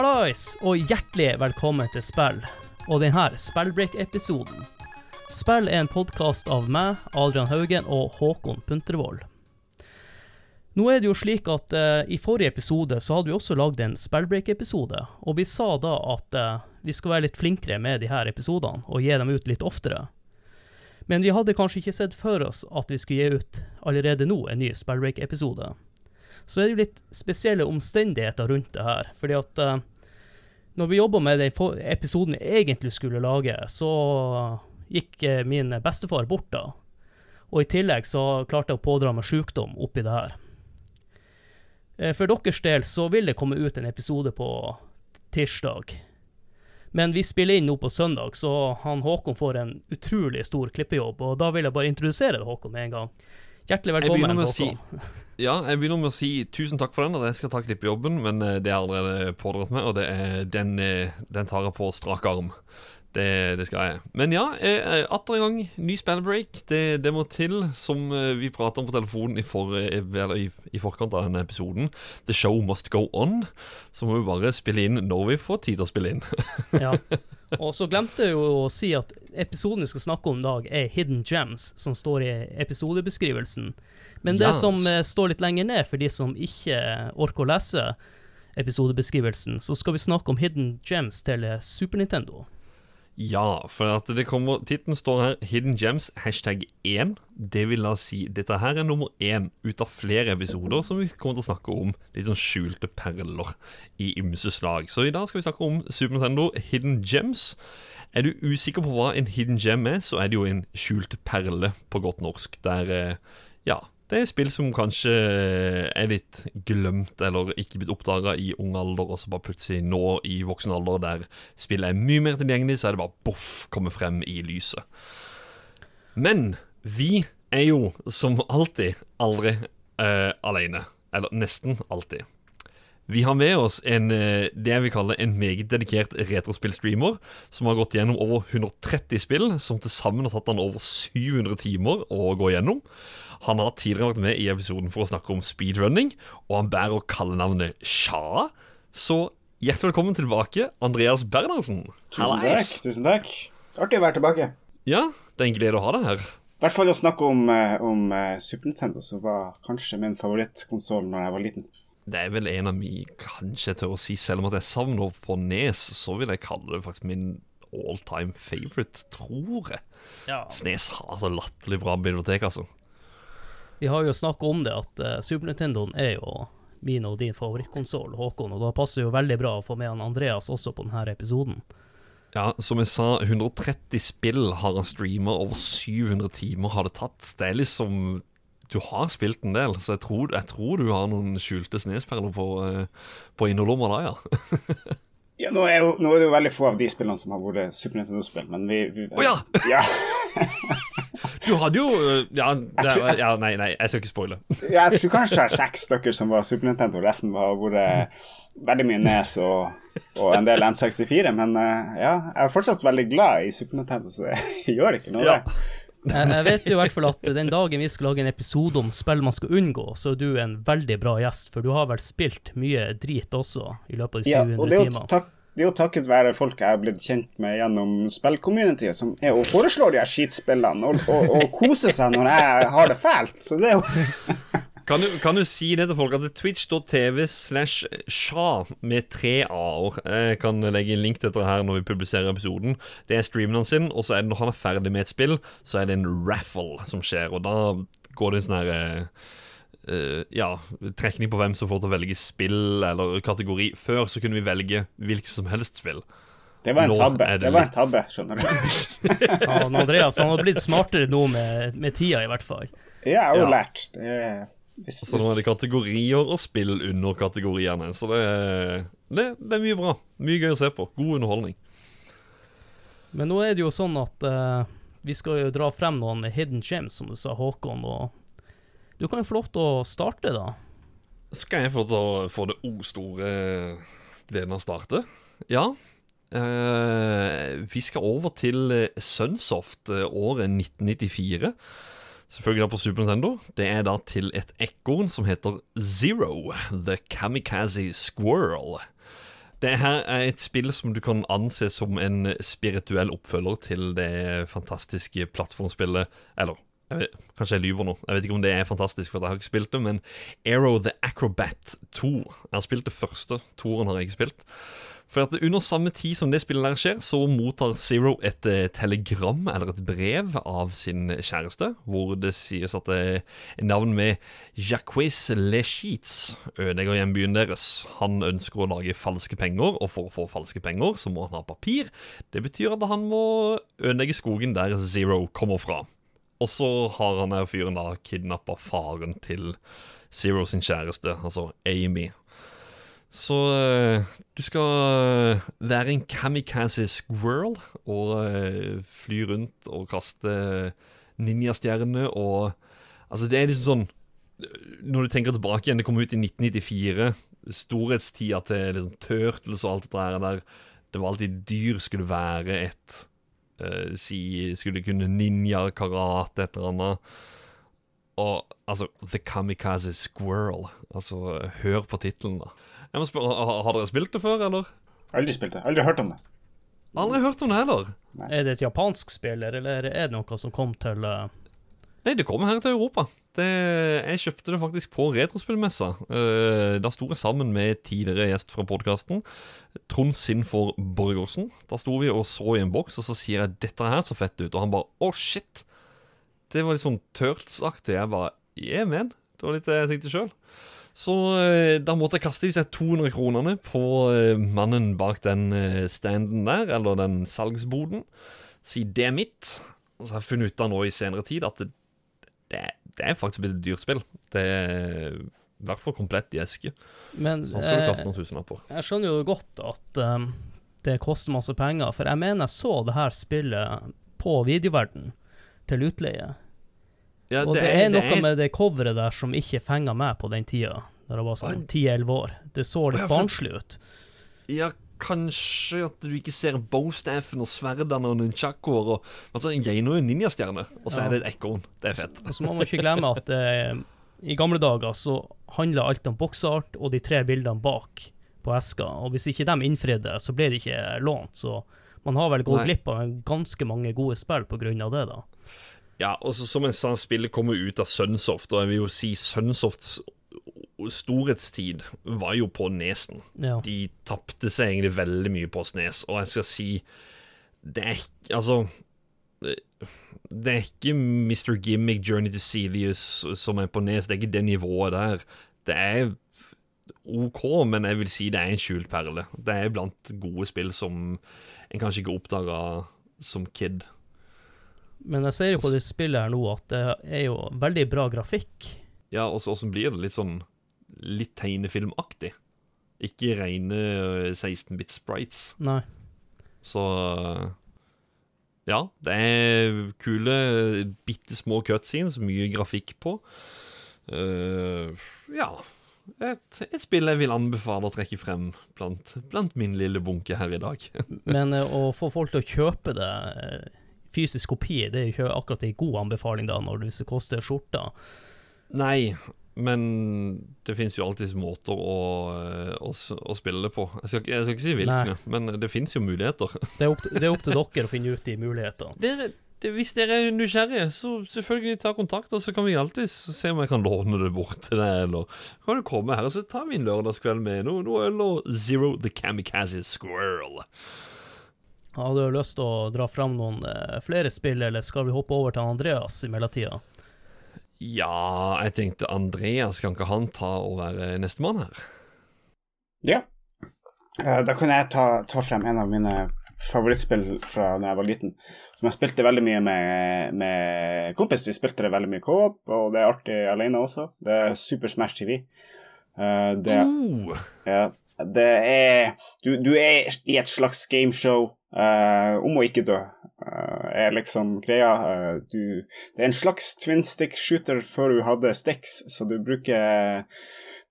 Hallais, og hjertelig velkommen til Spill, og denne Spellbreak-episoden. Spill er en podkast av meg, Adrian Haugen og Håkon Puntervold. Nå er det jo slik at eh, i forrige episode så hadde vi også lagd en Spellbreak-episode, og vi sa da at eh, vi skal være litt flinkere med de her episodene og gi dem ut litt oftere. Men vi hadde kanskje ikke sett for oss at vi skulle gi ut allerede nå en ny Spellbreak-episode. Så er det jo litt spesielle omstendigheter rundt det her. fordi at uh, når vi jobba med den episoden vi egentlig skulle lage, så gikk uh, min bestefar bort da. Og i tillegg så klarte jeg å pådra meg sykdom oppi det her. Uh, For deres del så vil det komme ut en episode på tirsdag. Men vi spiller inn nå på søndag, så han Håkon får en utrolig stor klippejobb. Og da vil jeg bare introdusere det, Håkon, med en gang. Hjertelig Jeg velkommen, å si Ja, jeg begynner med å si tusen takk for den, og jeg skal ta jobben, men eh, det har jeg allerede pådratt meg, og det den, eh, den tar jeg på strak arm. Det, det skal jeg. Men ja, eh, atter en gang, ny spellbreak. Det, det må til, som eh, vi prata om på telefonen i, for, eh, i, i forkant av denne episoden. The show must go on. Så må vi bare spille inn når vi får tid til å spille inn. Ja. Og så glemte jeg jo å si at episoden vi skal snakke om i dag, er Hidden Gems, som står i episodebeskrivelsen. Men det Yes. som eh, står litt lenger ned, for de som ikke orker å lese episodebeskrivelsen, så skal vi snakke om Hidden Gems til eh, Super Nintendo. Ja, for at det kommer Tittelen står her 'Hidden Gems', hashtag 1. Det vil da si dette her er nummer én ut av flere episoder som vi kommer til å snakke om litt sånn skjulte perler i ymse slag. Så i dag skal vi snakke om Super Nintendo Hidden Gems. Er du usikker på hva en hidden gem er, så er det jo en skjult perle på godt norsk. Der eh, ja, det er spill som kanskje er litt glemt eller ikke blitt oppdaga i ung alder, og så bare plutselig nå i voksen alder, der spillet er mye mer tilgjengelig, så er det bare boff, kommer frem i lyset. Men vi er jo som alltid aldri uh, alene. Eller nesten alltid. Vi har med oss en, eh, det jeg vil kalle en meget dedikert retrospillstreamer, som har gått gjennom over 130 spill, som til sammen har tatt han over 700 timer å gå gjennom. Han har tidligere vært med i episoden for å snakke om speedrunning, og han bærer kallenavnet Sha. Så hjertelig velkommen tilbake, Andreas Bernhardsen. Tusen takk. tusen takk Artig å være tilbake. Ja, det er en glede å ha deg her. I hvert fall å snakke om, eh, om eh, Super Nintendo, som var kanskje min favorittkonsoll når jeg var liten. Det er vel en av mine, kanskje tør å si, selv om at jeg savner på Nes, så vil jeg kalle det faktisk min all time favorite, tror jeg. Ja. Snes har så latterlig bra bibliotek, altså. Vi har jo snakka om det, at uh, Super Nintendoen er jo min og din favorittkonsoll, Håkon, og da passer det jo veldig bra å få med han Andreas også på denne episoden. Ja, som jeg sa, 130 spill har han streama, over 700 timer har det tatt. Det er liksom Du har spilt en del, så jeg tror, jeg tror du har noen skjulte snesperler på, eh, på innerlomma da, ja. Ja, nå, er jo, nå er det jo veldig få av de spillene som har vært Super Nintendo-spill, men vi, vi oh, ja! ja! Du hadde jo eh, Ja, det, ja nei, nei, jeg skal ikke spoile. Ja, Jeg tror kanskje det er seks stykker som var Super Nintendo, resten har vært veldig mye Nes og, og en del N64. Men eh, ja, jeg er fortsatt veldig glad i Super Nintendo, så det gjør ikke noe, det. Jeg, vet jo i hvert fall at den dagen vi skal lage en episode om spill man skal unngå, så er du en veldig bra gjest, for du har vel spilt mye drit også i løpet av de Ja, 700 og det er, jo takk, det er jo takket være folk jeg er blitt kjent med gjennom spillcommunityet, som er og foreslår de her skitspillene og, og, og koser seg når jeg har det fælt. Så det er jo Kan du, kan du si det til folk at det twitch.tv slash sja med tre a-er. Jeg kan legge en link til dette her når vi publiserer episoden. Det er streamen hans og så er det når han er ferdig med et spill, så er det en raffle som skjer. Og da går det en sånn her eh, eh, ja, trekning på hvem som får til å velge spill eller kategori. Før så kunne vi velge hvilket som helst spill. Det var en Nå tabbe. det Det var en tabbe, skjønner du. Ja, Andreas han har blitt smartere nå med, med tida, i hvert fall. Ja, jeg har jo Ja. lært. Det er, hvis, Så nå er det kategorier og spill under kategoriene. Så det, er- det, det er mye bra. Mye gøy å se på. God underholdning. Men nå er det jo sånn at uh, vi skal jo dra frem noen hidden gems, som du sa, Håkon, og du kan jo få lov til å starte, da. Skal jeg få, til å, få det o store gleden av å starte? Ja. Uh, vi skal over til eh, Sunsoft eh, året 1994. Selvfølgelig da på Super Nintendo. Det er da til et ekorn som heter Zero. The Kamikaze Squirrel. Det her er et spill som du kan anse som en spirituell oppfølger til det fantastiske plattformspillet Eller jeg vet, kanskje jeg lyver nå. Jeg vet ikke om det er fantastisk, for jeg har ikke spilt det. Men Aero the Acrobat 2. Jeg har spilt det første. Toeren har jeg ikke spilt. For at Under samme tid som det spillet der skjer, så mottar Zero et eh, telegram eller et brev av sin kjæreste, hvor det sies at det er navn med Jacques Lechitz, ødelegger hjembyen deres. Han ønsker å lage falske penger, og for å få falske penger så må han ha papir. Det betyr at han må ødelegge skogen der Zero kommer fra. Og så har han her fyren da kidnappa faren til Zero sin kjæreste, altså Amy. Så uh, du skal være en kamikaze squirrel og uh, fly rundt og kaste ninjastjerner og Altså, det er liksom sånn Når du tenker tilbake igjen, det kom ut i 1994. Storhetstida til liksom, Turtles og alt det der. Det var alltid dyr skulle være et uh, si Skulle kunne ninja, karate, et eller annet. Og altså The Kamikaze Squirrel. Altså, hør på tittelen, da. Jeg må spørre, har, har dere spilt det før, eller? Aldri spilt det. Aldri hørt om det. Aldri hørt om det heller. Er det et japansk spill, eller er det noe som kom til uh... Nei, det kommer her til Europa. Det, jeg kjøpte det faktisk på Retrospillmessa. Uh, da sto jeg sammen med tidligere gjest fra podkasten, Trond Sinfor Borgersen. Da sto vi og så i en boks, og så sier jeg 'dette her så fett ut', og han bare 'å, oh, shit'. Det var litt sånn Turtles-aktig. Jeg bare yeah, man'. Det var litt det jeg tenkte sjøl. Så eh, da måtte jeg kaste seg 200 kronene på eh, mannen bak den eh, standen der, eller den salgsboden. Si det er mitt. Og så har jeg funnet ut av nå i senere tid at det, det, det er faktisk blitt et dyrt spill. Det er i hvert fall komplett i eske. Men Så skal du kaste noen tusenlapper. jeg skjønner jo godt at um, det koster masse penger, for jeg mener jeg så det her spillet på videoverden til utleie. Ja, Og det, er noe med det coveret der som ikke fenga meg på den tida, da jeg var sånn 10-11 år. Det så litt for- barnslig ut. Ja, kanskje at du ikke ser bowstaffen og sverdene og nunchakoer og altså, Jeg er ninjastjerne, og så Ja. er det et ekorn. Det er fett. Og så må man ikke glemme at eh, i gamle dager så handla alt om boksart og de tre bildene bak på eska, og hvis ikke de innfridde, så ble det ikke lånt. Så man har vel gått glipp av ganske mange gode spill på grunn av det, da. Ja, og så som jeg sa, spillet kommer ut av Sunsoft, og jeg vil jo si Sunsofts storhetstid var jo på Nesen. Ja. De tapte seg egentlig veldig mye på Snes, og jeg skal si Det er ikke Altså Det er ikke Mr. Gimmick, Journey to Celius som er på Nes. Det er ikke det nivået der. Det er OK, men jeg vil si det er en skjult perle. Det er blant gode spill som en kanskje ikke oppdaga som kid. Men jeg ser jo på det spillet her nå at det er jo veldig bra grafikk. Ja, og så blir det? Litt sånn litt tegnefilmaktig. Ikke rene 16-bit sprites. Nei. Så ja, det er kule, bitte små cutscenes, mye grafikk på. Uh, ja. Et, et spill jeg vil anbefale å trekke frem blant, blant min lille bunke her i dag. Men eh, å få folk til å kjøpe det eh, fysisk kopi, det er jo ikke akkurat en god anbefaling da, når det koster skjorta. Nei, men det finnes jo alltids måter å, eh, å, å spille det på. Jeg skal, jeg skal ikke si hvilke, men det finnes jo muligheter. Det er, opp, det er opp til dere å finne ut de mulighetene. dere, det, hvis dere er nysgjerrige, så selvfølgelig ta kontakt, og så kan vi alltid se om jeg kan låne det bort til deg, eller kan du komme her, og så tar vi en lørdagskveld med noe, noe øl og Zero the Kamikaze Squirrel. Har du lyst til å dra fram noen eh, flere spill, eller skal vi hoppe over til Andreas i mellomtida? Ja, jeg tenkte Andreas, kan ikke han ta og være nestemann her? Ja. Eh, Da kan jeg ta, ta frem en av mine favorittspill fra da jeg var liten, som jeg spilte veldig mye med, med kompis. Vi spilte det veldig mye co-op, og det er artig alene også. Det er Super Smash TV. Eh, Det, Oh, ja, det er du, du er i et slags gameshow uh, om å ikke dø, uh, er liksom greia. Uh, du, det er en slags twin stick shooter før du hadde sticks, så du bruker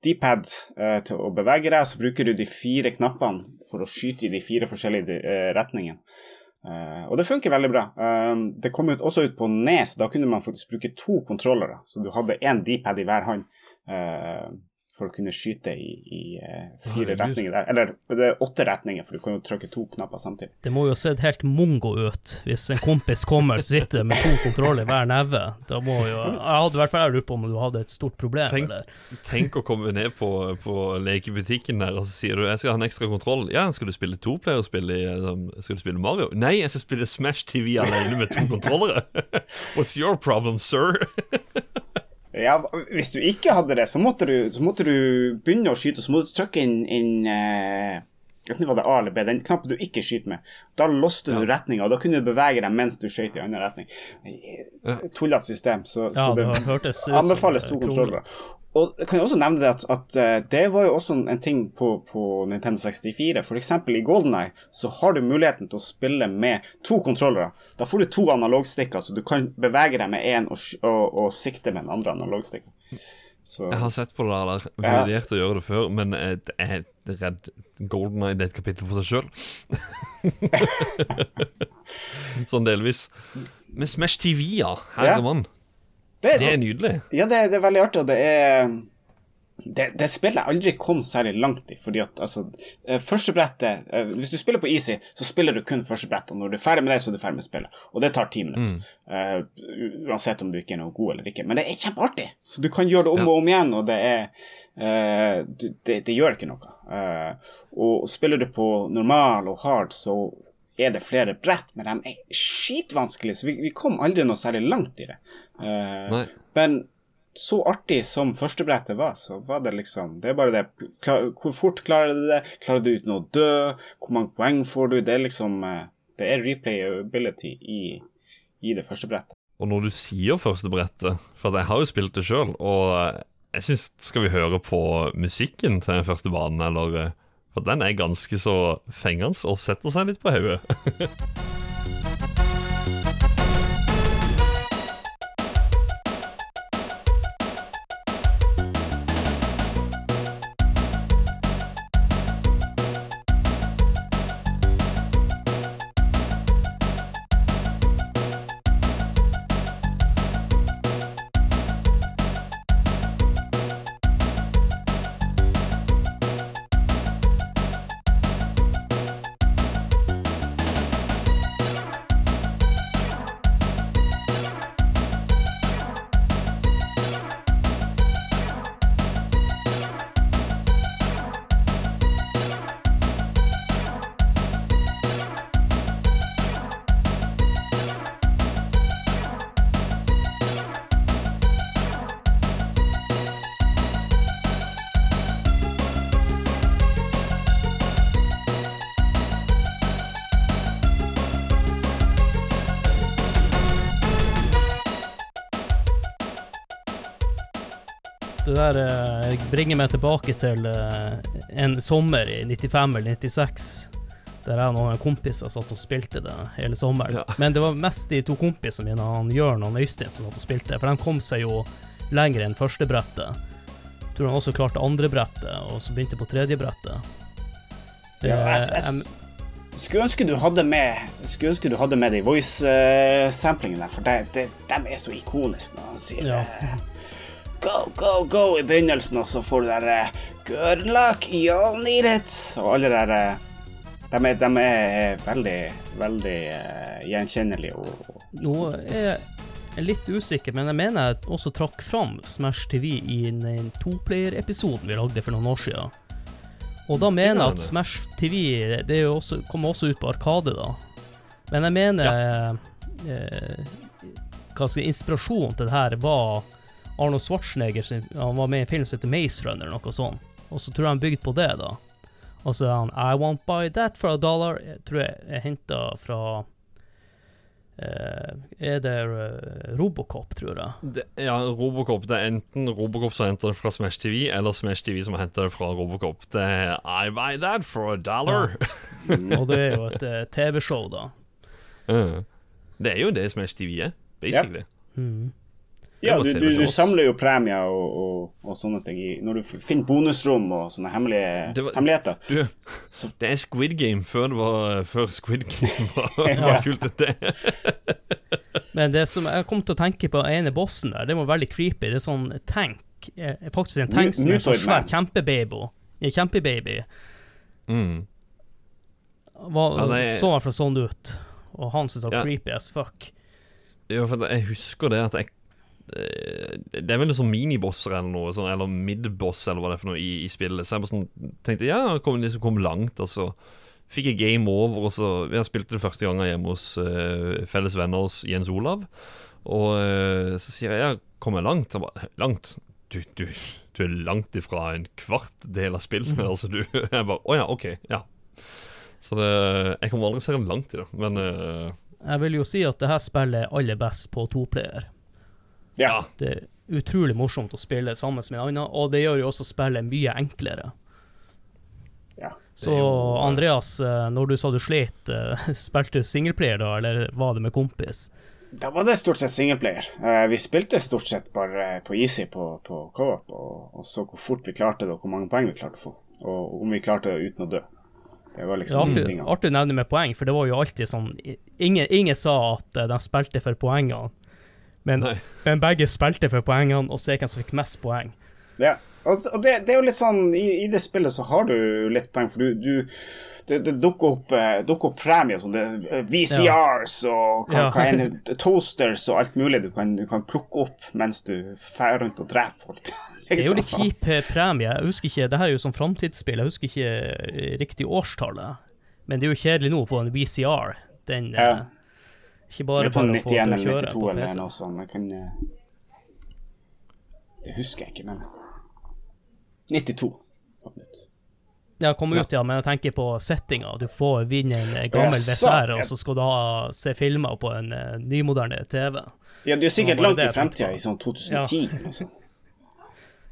D-pad eh, til å bevege deg, så bruker du de fire knappene for å skyte i de fire forskjellige eh, retningene. Uh, og det funker veldig bra. Uh, det kom ut, også ut på Nes, da kunne man faktisk bruke to kontrollere, så du hadde én D-pad i hver hånd. eh, for å kunne skyte i, i eh, fire Herregud. retninger der. Eller det er åtte retninger, for du kan jo trykke to knapper samtidig. Det må jo se helt mongo ut hvis en kompis kommer og sitter med to kontroller i hver neve. Da må jo Jeg hadde i hvert fall lurt på om du hadde et stort problem. Tenk, Eller. tenk å komme ned på, på lekebutikken der, og så sier du jeg skal ha en ekstra kontroll. Ja, skal du spille toplayerspill i liksom, Skal du spille Mario? Nei, jeg skal spille Smash TV alene med to kontrollere. What's your problem, sir? Ja, hvis du ikke hadde det, så måtte du, så måtte du begynne å skyte, og så måtte du trykke inn, inn eh, ikke hva det A eller B, den knappen du ikke skyter med. Da låste du retninga, og da kunne du bevege deg mens du skøyt i annen retning. Tullete system, så, Ja, så det det hørtes ut som anbefales to kontroller. Og jeg kan jo også nevne det at, at eh, det var jo også en ting på, på Nintendo 64. For eksempel i Golden Eye så har du muligheten til å spille med to kontrollere. Da får du to analogstikker, så du kan bevege deg med én og, og, og sikte med den andre analogstikken. Så Jeg har sett på det der, Ja. vurdert å gjøre det før, men jeg jeg er redd Golden Eye det er et kapittel for seg sjøl. sånn delvis. Men Smash TV, ja. Herremann. Det, Det er nydelig. Ja, det, det er veldig artig, og det er det, det spillet jeg aldri kom særlig langt i, fordi at altså Førstebrettet Første brettet eh, Hvis du spiller på Easy, så spiller du kun første brett, og når du er ferdig med det, så er du ferdig med spillet. Og det tar ti minutter. Eh, uansett om du ikke er noe god eller ikke. Men det er kjempeartig, så du kan gjøre det om Ja. og om igjen, og det er uh, det, det gjør ikke noe. Uh, og spiller du på normal og hard, så er det flere brett, men de er skitvanskelige, så vi, vi kom aldri noe særlig langt i det. Uh, men så artig som førstebrettet var, så var det liksom Det er bare det klar, Hvor fort klarer du det? Klarer du uten å dø? Hvor mange poeng får du? Det er liksom eh, Det er replayability i, i det første brettet. Og når du sier første brettet, for jeg har jo spilt det sjøl, og jeg syns Skal vi høre på musikken til første banen, eller eh, For den er ganske så fengende og setter seg litt på hodet. der uh, bringer meg tilbake til uh, en sommer i 95 eller 96, der jeg og noen kompiser satt og spilte det hele sommeren. Ja. Men det var mest de to kompisene mine, han Jørn og Øystein, som satt og spilte, for de kom seg jo lenger enn første brettet. Jeg tror han også klarte andre brettet, og så begynte på tredje brettet. Ja, Eh, jeg, jeg, skulle ønske du hadde med Skulle ønske du hadde med de voice-samplingene for de, de, de er så ikoniske når han sier Ja. Eh, Go, go, go i begynnelsen, og så får du der eh, Good luck, you'll need it. Og alle der eh, de er, de er veldig, veldig eh, gjenkjennelige. Og, og, Nå er jeg litt usikker, men jeg mener jeg også trakk fram Smash TV i den- den toplayer-episoden vi lagde for noen år siden. Og da mener jeg at. Smash TV det er jo også, kommer også ut på Arkade, da. Men jeg mener eh, Hva skal jeg Inspirasjonen til det her var Arnold Schwarzenegger Han var med i en film som heter Maze Runner, eller noe sånt. Og så tror jeg han bygde på det, da. Og så er han I won't buy that for a dollar. Jeg tror jeg er henta fra Uh, Er det uh, Robocop, tror jeg. Det, ja, Robocop. Det er enten Robocop som henter det fra Smash TV, eller Smash TV som henter det fra Robocop. Det er I buy that for a dollar. Og det er jo et uh, TV-show, da. Ja. Det er jo det Smash TV er, basically. Mm. Ja, du, du, du samler jo premier og, og, og sånne ting når du finner bonusrom og sånne hemmelige Det var- hemmeligheter. Du, Så- det er Squid Game før, det var, før Squid Game var, var kult. Det. Men det som jeg kom til å tenke på ene bossen der, det var veldig creepy. Det er sånn tank er er faktisk en tank som er så sånn svær kjempebaby. En kjempebaby. Mm. Var, Ja, det er- Så i hvert fall sånn ut. Og han syntes det var Ja. creepy as fuck. Ja, for jeg husker det at jeg eh, Det er vel sånn minibosser eller noe, sånn, eller midboss eller hva det er for noe i, i spillet. Så jeg bare sånn tenkte ja, kom, liksom kom langt, og så fikk jeg game over, og så Jeg spilte det første gangen hjemme hos uh, felles venner hos Jens Olav, og uh, så sier jeg ja, kom jeg langt? Han bare langt? Du, du, du er langt ifra en kvart del av spillet, altså du Jeg bare å ja, OK, ja. Så det Jeg kommer aldri til å se langt i det, men uh, Jeg vil jo si at det her spillet er aller best på toplayer. Ja. Det er utrolig morsomt å spille sammen med en annen, og det gjør jo også spillet mye enklere. ja. Så er Andreas, eh, når du sa du slet, eh, spilte du singleplayer da, eller var det med kompis? Da var det stort sett singleplayer. Eh, vi spilte stort sett bare på easy på, på co-op, og, og så hvor fort vi klarte det, og hvor mange poeng vi klarte å få. Og om vi klarte det uten å dø. Det var liksom ja, artig, artig å nevne med poeng, for det var jo alltid sånn Ingen, ingen sa at eh, de spilte for poengene, men, men begge spilte for poengene, og så er hvem som fikk mest poeng. Ja. Og, det, det er jo litt sånn i, I det spillet så har du litt poeng, for du, du det, det dukker opp, eh, dukker opp premier som det, ja. VCRs og kan, Ja. kan, toasters og alt mulig du kan, du kan plukke opp mens du drar rundt og dreper folk. Det er jo litt Liksom. kjip eh, premie. Jeg husker ikke, det her er jo sånn framtidsspill, jeg husker ikke eh, riktig årstallet. Men det er jo kjedelig nå å få en VCR. Den eh, Ja. Ikke bare på å få 91 til å eller kjøre 92 på eller noe sånt. Jeg kan eh, Det husker jeg ikke, men 92 kom ut. Ja, kom ut, ja, men jeg tenker på settinga. Du får vinne en eh, gammel VCR, og så skal du ha, se filmer på en uh, nymoderne TV. Ja, du er sikkert langt i fremtida, i sånn 2010 eller noe sånt.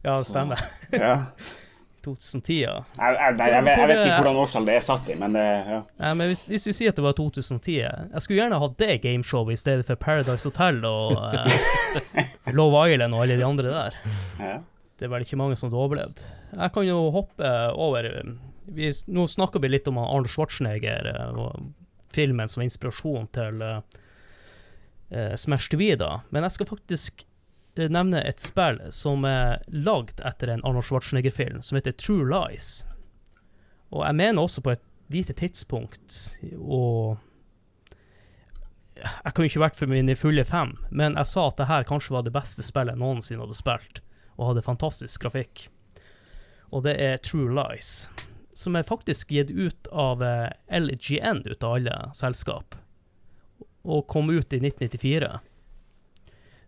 Ja, det stemmer. Ja. 2010, ja. Jeg, jeg, jeg, vet- jeg vet ikke hvordan årstall det er satt i, men det ja. Nei, men hvis, hvis vi sier at det var 2010 Jeg skulle gjerne hatt det gameshowet i stedet for Paradise Hotel og eh, Love Island og alle de andre der. ja. Det er vel ikke mange som hadde overlevd. Jeg kan jo hoppe over vi, Nå snakker vi litt om Arnold Schwarzenegger eh, og filmen som inspirasjon til uh, Smash Smash TV, da. Men jeg skal faktisk eh, nevne et spill som er lagd etter en Arnold Schwarzenegger-film, som heter True Lies. Og jeg mener også på et lite tidspunkt og Jeg kan jo ikke vært for mine fulle fem, men jeg sa at det her kanskje var det beste spillet jeg noensinne hadde spilt og hadde fantastisk grafikk. Og det er True Lies, som er faktisk gitt ut av eh, LGN ut av alle selskap, og kom ut i 1994.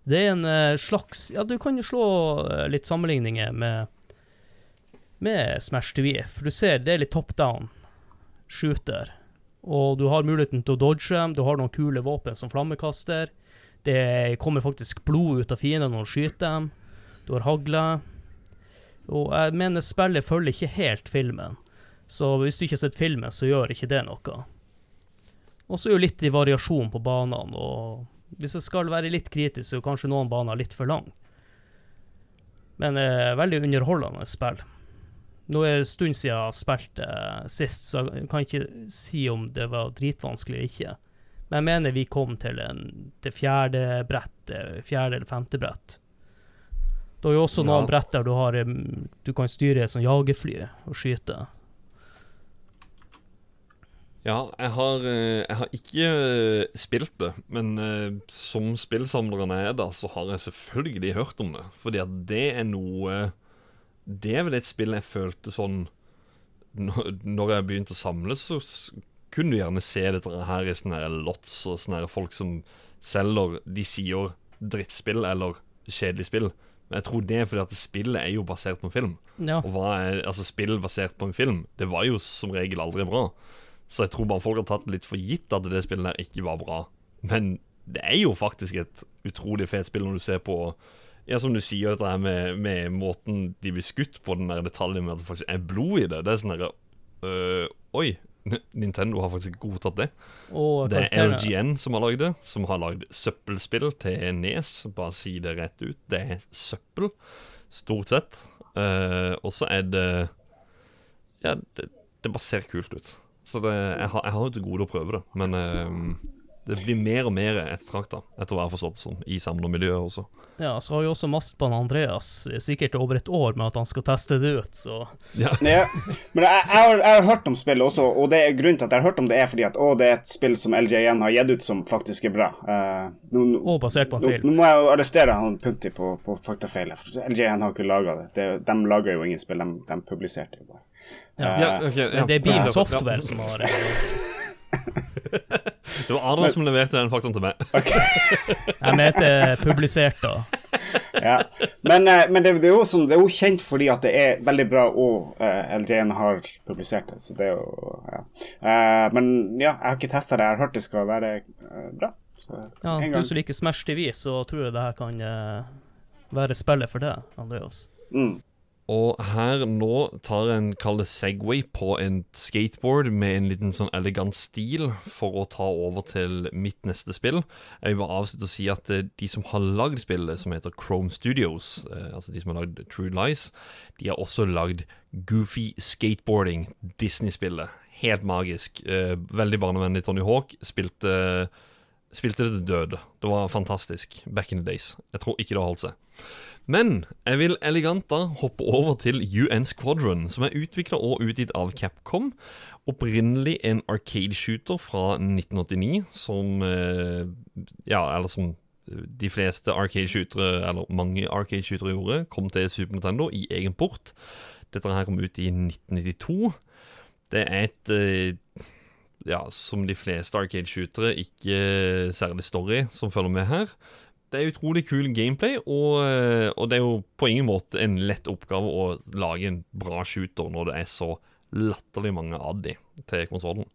Det er en eh, slags Ja, du kan jo slå eh, litt sammenligninger med med Smash TV, for du ser det er litt top down shooter. Og du har muligheten til å dodge dem, du har noen kule våpen som flammekaster. Det kommer faktisk blod ut av fiendene når du skyter dem. Du har hagle. Og jeg mener spillet følger ikke helt filmen. Så hvis du ikke har sett filmen, så gjør ikke det noe. Og så er jo litt i variasjon på banene, og hvis jeg skal være litt kritisk, så er kanskje noen baner litt for lang. Men eh, veldig underholdende spill. Nå er det en stund siden jeg har spilt eh, sist, så jeg kan ikke si om det var dritvanskelig eller ikke. Men jeg mener vi kom til, en, til fjerde brett, eh, fjerde eller femte brett. Du har jo også noen Ja. brett der du, har, du kan styre et sånt jagerfly og skyte. Ja, jeg har, eh, jeg har ikke eh, spilt det, men eh, som spillsamleren jeg er, da, så har jeg selvfølgelig hørt om det. Fordi at det er noe Det er vel et spill jeg følte sånn Når jeg begynte å samle, så kunne du gjerne se dette her i sånne her lots og sånne her folk som selger De sier drittspill eller kjedelig spill. Men jeg tror det er fordi at spillet er jo basert på en film. Ja. Og er altså spill basert på en film? Det var jo som regel aldri bra. Så jeg tror bare folk har tatt det litt for gitt at det spillet der ikke var bra. Men det er jo faktisk et utrolig fet spill når du ser på Ja, som du sier, dette her med, med måten de blir skutt på, den der detaljen med at det faktisk er blod i det. Det er sånn derre øh, Oi, Nintendo har faktisk godtatt det. Og Det er LGN som har lagd det, som har lagd søppelspill til Nes. Bare si det rett ut. Det er søppel, stort sett. Uh, og så er det Ja, det, det bare ser kult ut. Så det, jeg, har, jeg har jo til gode å prøve det, men eh, Det blir mer og mer ettertrakta, etter hva jeg har forstått det som, i samlermiljøet også. Ja, så har jo også mastbanen Andreas sikkert over et år med at han skal teste det ut, så Ja, Ja, men jeg, jeg, har, jeg har hørt om spillet også, og det er grunnen til at jeg har hørt om det, er fordi at å, det er et spill som LJN har gitt ut som faktisk er bra. Uh, nå, nå, Og basert på en nå, film. nå må jeg jo arrestere han Punti på, på faktafeilet. LJN har ikke laga det. det. De lager jo ingen spill, de, de publiserte jo bare. Ja. okay, ja. Det er Beam Ja. Software som har det. Det var Adrian som leverte den faktaen til meg. Jeg mente publisert, da. Ja. Men, eh, men det, det, er jo sånn, det er jo kjent fordi at det er veldig bra, og uh, LGN har publisert det. Så det er jo ja. Uh, men ja, jeg har ikke testa det. Jeg har hørt det skal være uh, bra. Så Ja, en du som liker Smash TV, så tror jeg det her kan uh, være spillet for deg, Andreas. Mm. Og her nå tar en kall Segway på en skateboard med en liten sånn elegant stil for å ta over til mitt neste spill. Jeg vil bare avslutte å si at eh, de som har lagd spillet, som heter Chrome Studios, eh, altså de som har lagd True Lies, de har også lagd Goofy Skateboarding, Disney-spillet. Helt magisk. Eh, veldig barnevennlig. Tony Hawk spilte, spilte det til døde. Det var fantastisk back in the days. Jeg tror ikke det har holdt seg. Men jeg vil elegant da hoppe over til UN Squadron, som er utvikla og utgitt av Capcom. Opprinnelig en arcade-shooter fra 1989, som eh, Ja, eller som de fleste arcade-shootere, eller mange arcade-shootere gjorde, kom til Super Nintendo i egen port. Dette her kom ut i 1992. Det er et eh, ja, som de fleste arcade-shootere, ikke særlig story som følger med her. Det er utrolig kul gameplay, og, eh, og det er jo på ingen måte en lett oppgave å lage en bra shooter når det er så latterlig mange av de til konsollen.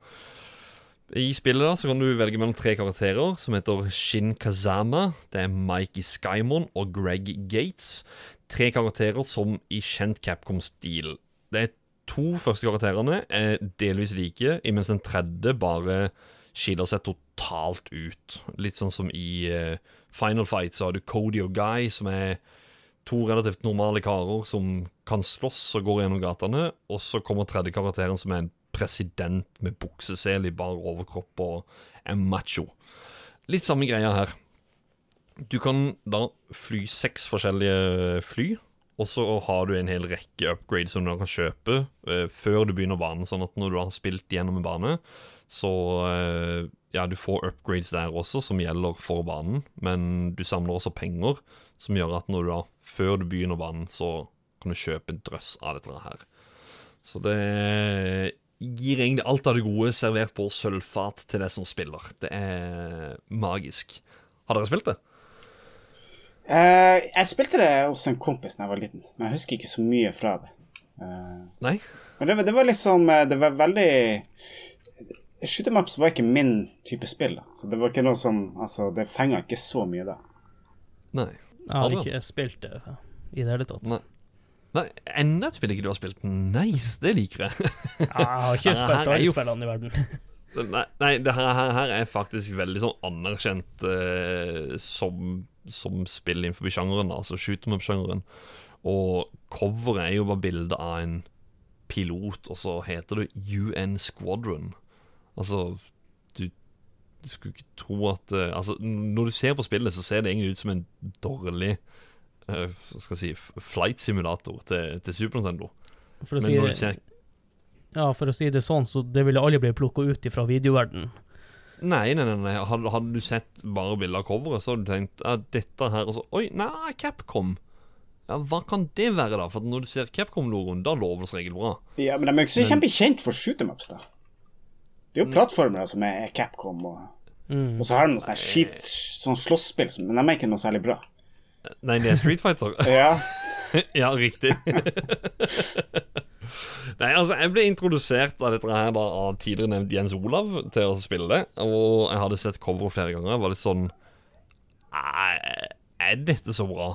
I spillet da så kan du velge mellom tre karakterer som heter Shin Kazama, det er Mikey Skymon og Greg Gates. Tre karakterer som i kjent Capcom-stil. Er to første karakterene er delvis like, mens den tredje bare skiller seg totalt ut. Litt sånn som i eh, Final Fight så har du Cody og Guy, som er to relativt normale karer som kan slåss og går gjennom gatene. Og så kommer tredje karakteren, som er en president med buksesel i bar overkropp og er macho. Litt samme greia her. Du kan da fly seks forskjellige fly, og så har du en hel rekke upgrades som du kan kjøpe eh, før du begynner banen. Sånn at når du har spilt gjennom en bane, så eh, ja, du får upgrades der også, som gjelder for banen. Men du samler også penger, som gjør at når du da, før du begynner banen, så kan du kjøpe en drøss av dette her. Så det gir egentlig alt av det gode servert på sølvfat til deg som spiller. Det er magisk. Har dere spilt det? Uh, jeg spilte det hos en kompis da jeg var liten, men jeg husker ikke så mye fra det. Uh, Nei? men det, det var liksom Det var veldig Shoot'em ups var ikke min type spill, da. Så det var ikke noe som Altså, det fenga ikke så mye da. Nei. Jeg har ikke spilt det i det hele tatt. Nei. Nei, Enda et spill ikke du har spilt. Nice, det liker jeg. Jeg har ikke spilt alle jo- spillene i verden. Nei, nei det her, her, her er faktisk veldig sånn anerkjent eh, som, som spill innenfor sjangeren, altså shoot 'em up-sjangeren. Og coveret er jo bare bilde av en pilot, og så heter det UN Squadron. Altså, du, du skulle ikke tro at uh, Altså, når du ser på spillet, så ser det egentlig ut som en dårlig uh, skal jeg si, flight simulator til, til Super Nintendo. For å, Men når du ser ja, for å si det sånn, så det ville aldri blitt plukka ut fra videoverden. Nei, nei, nei, nei. Hadde, hadde du sett bare bilder av coveret, så hadde du tenkt at dette her altså, Oi, nei, Capcom. Ja, Hva kan det være, da? For når du ser Capcom-logoen, da lover det som regel bra. Ja, men de er jo ikke så kjempekjent for shoot'em ups, da. Det er jo plattformer som er Capcom, og, Mm. og så har de noe sånn skit, sånn slåsspill, men de er ikke noe særlig bra. Nei, det er Street Fighter. Ja, ja, riktig. Nei, altså, jeg ble introdusert av dette her da av tidligere nevnt Jens Olav til å spille det. Og jeg hadde sett coveret flere ganger. Jeg var litt sånn Er dette så bra?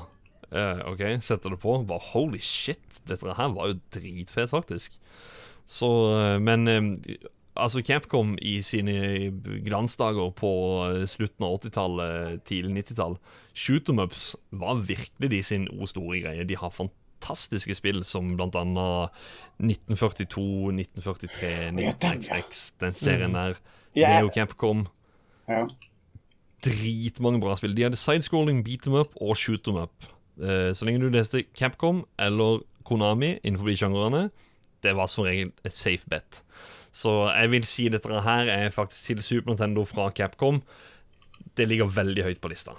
Uh, OK, setter det på. Bare holy shit, dette her var jo dritfett, faktisk. Så eh, Men eh, altså, Capcom i sine glansdager på eh, slutten av 80-tallet, tidlig 90-tall Shoot 'em ups var virkelig de sin o store greie. De har fantastiske spill som annet 1942, 1943, Ja, den, ja. 19XX, den serien der. Ja. Det er jo Capcom. ja. dritmange bra spill. De hadde sidescrolling, beat them up og shoot them up. Eh, så lenge du leste Capcom eller Konami innenfor de sjangrene, det var som regel et safe bet. Så jeg vil si dette her er faktisk til Super Nintendo fra Capcom. Det ligger veldig høyt på lista.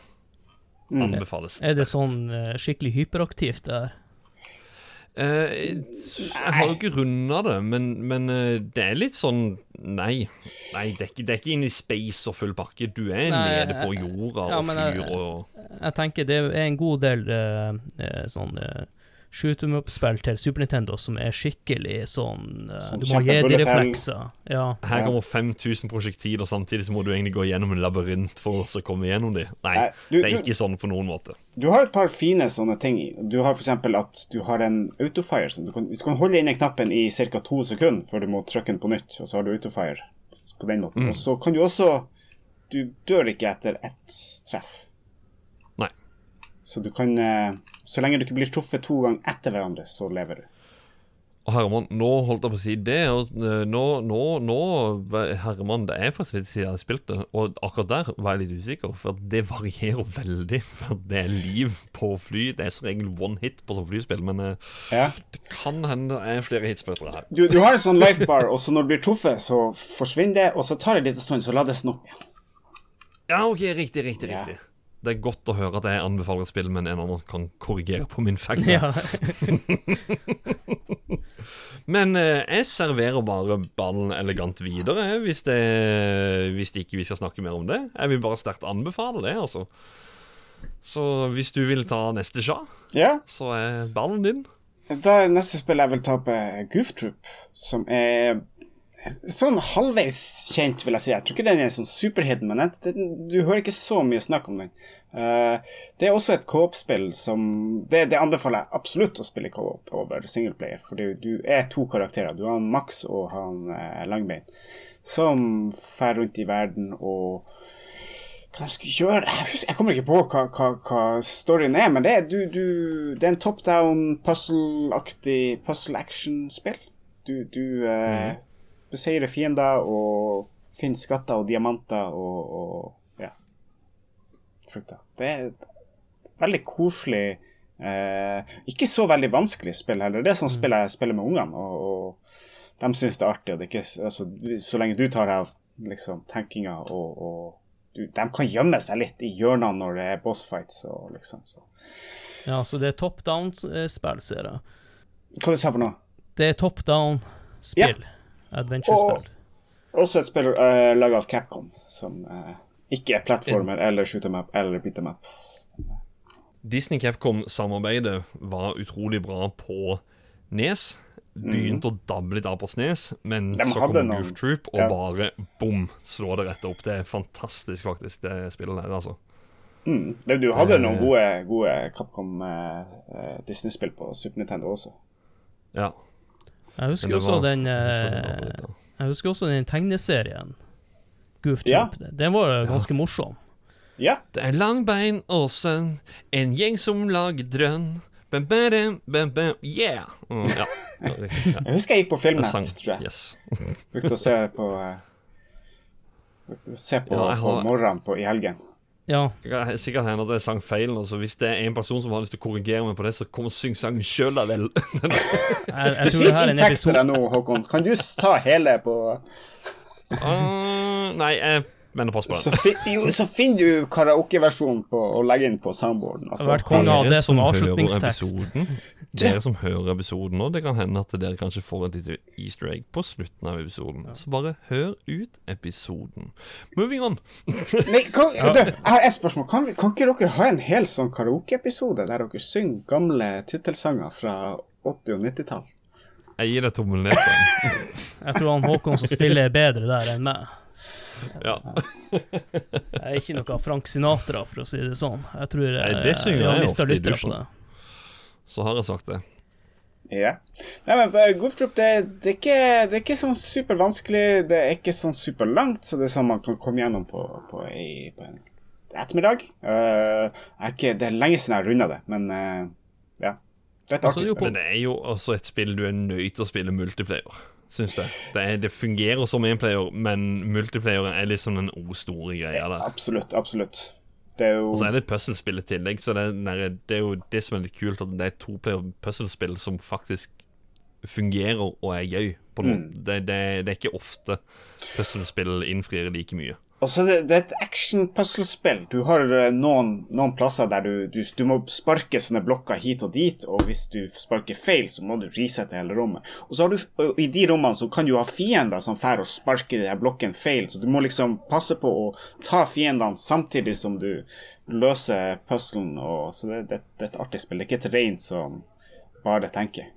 Anbefales. Er det sånn eh, skikkelig hyperaktivt det her? Eh, jeg har jo ikke runda det, men, men eh, det er litt sånn Nei. Nei, det er ikke, det er ikke inn i space og full pakke. Du er Nei, nede på jeg- jorda ja, og fyr flyr og Jeg tenker det er en god del eh, eh, sånn uh, shoot em up-spill til Super Nintendo som er skikkelig sånn eh, Sånn Du må ha kjempe jedi-reflekser. Ja. Her kommer 5000 prosjektiler, samtidig så må du egentlig gå gjennom en labyrint for å komme gjennom de. Nei, du- det er du- ikke sånn på noen måte. Du har et par fine sånne ting. Du har f.eks. at du har en autofire. Som du, kan, du kan holde inne knappen i ca. to sekunder før du må trykke den på nytt, og så har du autofire på den måten. Og så kan du også Du dør ikke etter ett treff. Så du kan eh, Så lenge du ikke blir truffet to ganger etter hverandre, så lever du. Herman, nå holdt jeg på å si det, og eh, nå, nå, nå Herman, det er faktisk litt siden jeg har spilt det, og akkurat der var jeg litt usikker, for det varierer veldig. For det er liv på fly. Det er som regel one hit på sånn flyspill, men eh, Ja. det kan hende det er flere hits på dette her. Du, du har en sånn lifebar, og så når du blir truffet, så forsvinner det, og så tar det litt stund, så lades den opp igjen. Ja, ok, riktig, riktig, Ja. riktig. Det er godt å høre at jeg anbefaler spill, men en annen kan korrigere på min fact. ja. Men eh, jeg serverer bare ballen elegant videre, jeg, hvis, det, hvis det ikke vi skal snakke mer om det. Jeg vil bare sterkt anbefale det, altså. Så hvis du vil ta neste sja, Ja, så er ballen din. Da neste spill jeg vil ta opp, er Goof Troop, som er sånn halvveis kjent, vil jeg si. Jeg tror ikke den er sånn superhidden, men jeg, den, du hører ikke så mye snakk om den. Uh, det er også et co-op-spill som det, det anbefaler jeg absolutt å spille co-op over singleplayer, for du, er to karakterer. Du har Max og han eh, Langbein, som fer rundt i verden og hva de skulle gjøre Jeg, husker, jeg kommer ikke på hva, hva, hva storyen er, men det er, du, du, det er en top down puzzle-aktig puzzle-action-spill. Du, du eh, beseirer fiender og finne skatter og diamanter og, og ja, frukter. Det er et veldig koselig eh, Ikke så veldig vanskelig spill heller. Det er sånn spill jeg spiller med ungene, og, og de syns det er artig. Det er ikke, altså, så lenge du tar deg av liksom, tenkinga og, og du, De kan gjemme seg litt i hjørnene når det er bossfights og liksom så. ja, så det er top down-spill, ser jeg. Hva du sa for noe? Det er top down-spill. Adventure-spill. Også et spill uh, laga av Capcom, som uh, ikke er plattformer eller shoot em eller beat em up. Disney-Capcom-samarbeidet var utrolig bra på Nes. Begynte å dabbe litt av på Snes, men De så kom noen- Goof Troop og ja. bare bom, slå det rett opp. Det er fantastisk, faktisk, det spillet der, altså. Mm. Du hadde noen Eh. gode, gode Capcom eh, eh, Disney-spill på Super Nintendo også. Ja. Jeg husker også var- den jeg eh. Jeg husker også den tegneserien. Goof Ja. Troop. Den var ganske morsom. Ja. Det er Langbein sønn, en gjeng som lager drønn. Bam, bam, bam, bam, yeah! Mm, ja. ja. Jeg husker jeg gikk på Filmnett, sang. tror jeg. Yes. Brukte å se på uh, å se på, Ja, har... på morgenen på, i helgen. Ja. Det kan sikkert hende at jeg sang feil nå, så hvis det er en person som har lyst til å korrigere meg på det, så kom og syng sangen sjøl, da vel. Jeg, jeg tror det her er en episode nå, Håkon. Kan du ta hele på uh, nei, jeg mener pass på Så, den. fi, jo, så finner du karaokeversjonen på og legge inn på soundboarden. Altså, vært konge av det som avslutningstekst. episoden, Dere som hører episoden nå, det kan hende at dere kanskje får et lite easter egg på slutten av episoden. Så bare hør ut episoden. Moving on. Nei, kan, du, jeg har et spørsmål. Kan, kan ikke dere ha en hel sånn karaokeepisode der dere synger gamle tittelsanger fra 80- og 90-tall? Jeg gir deg tommelen ned. Jeg tror han Håkon som stiller er bedre der enn meg. Ja. Jeg er ikke noe Frank Sinatra, for å si det sånn. Jeg tror Nei, det synger jeg, jeg ofte i dusjen. Så har jeg sagt det. Ja. Nei, men uh, det, det, er ikke, det er ikke sånn supervanskelig. Det er ikke sånn superlangt, så det er sånn man kan komme gjennom på, på, ei, på en ettermiddag. Uh, er ikke, det er lenge siden jeg har runda det, men uh, ja. Det er et Altså, artig jo, spill. Men det er jo også et spill du er nødt til å spille multiplayer. Syns. Det, er, det fungerer som enplayer, men multiplayeren er liksom den o store greia der. Absolutt, absolutt. Det jo Og så er det et puslespill i tillegg, så det er, det er jo det som er litt kult, at det er et toplayer puslespill som faktisk fungerer og er gøy. På. Mm. Det, det, det er ikke ofte puslespill innfrir like mye. Og så det, det er et action-puslespill. Du har eh, noen, noen plasser der du, du, du må sparke sånne blokker hit og dit, og hvis du sparker feil, så må du resette hele rommet. Og så har du, i de rommene så kan du ha fiender som drar og sparker de blokken feil, så du må liksom passe på å ta fiendene samtidig som du løser puzzlen. Så det, det, det er et artig spill. Det er ikke et rent som bare tenker.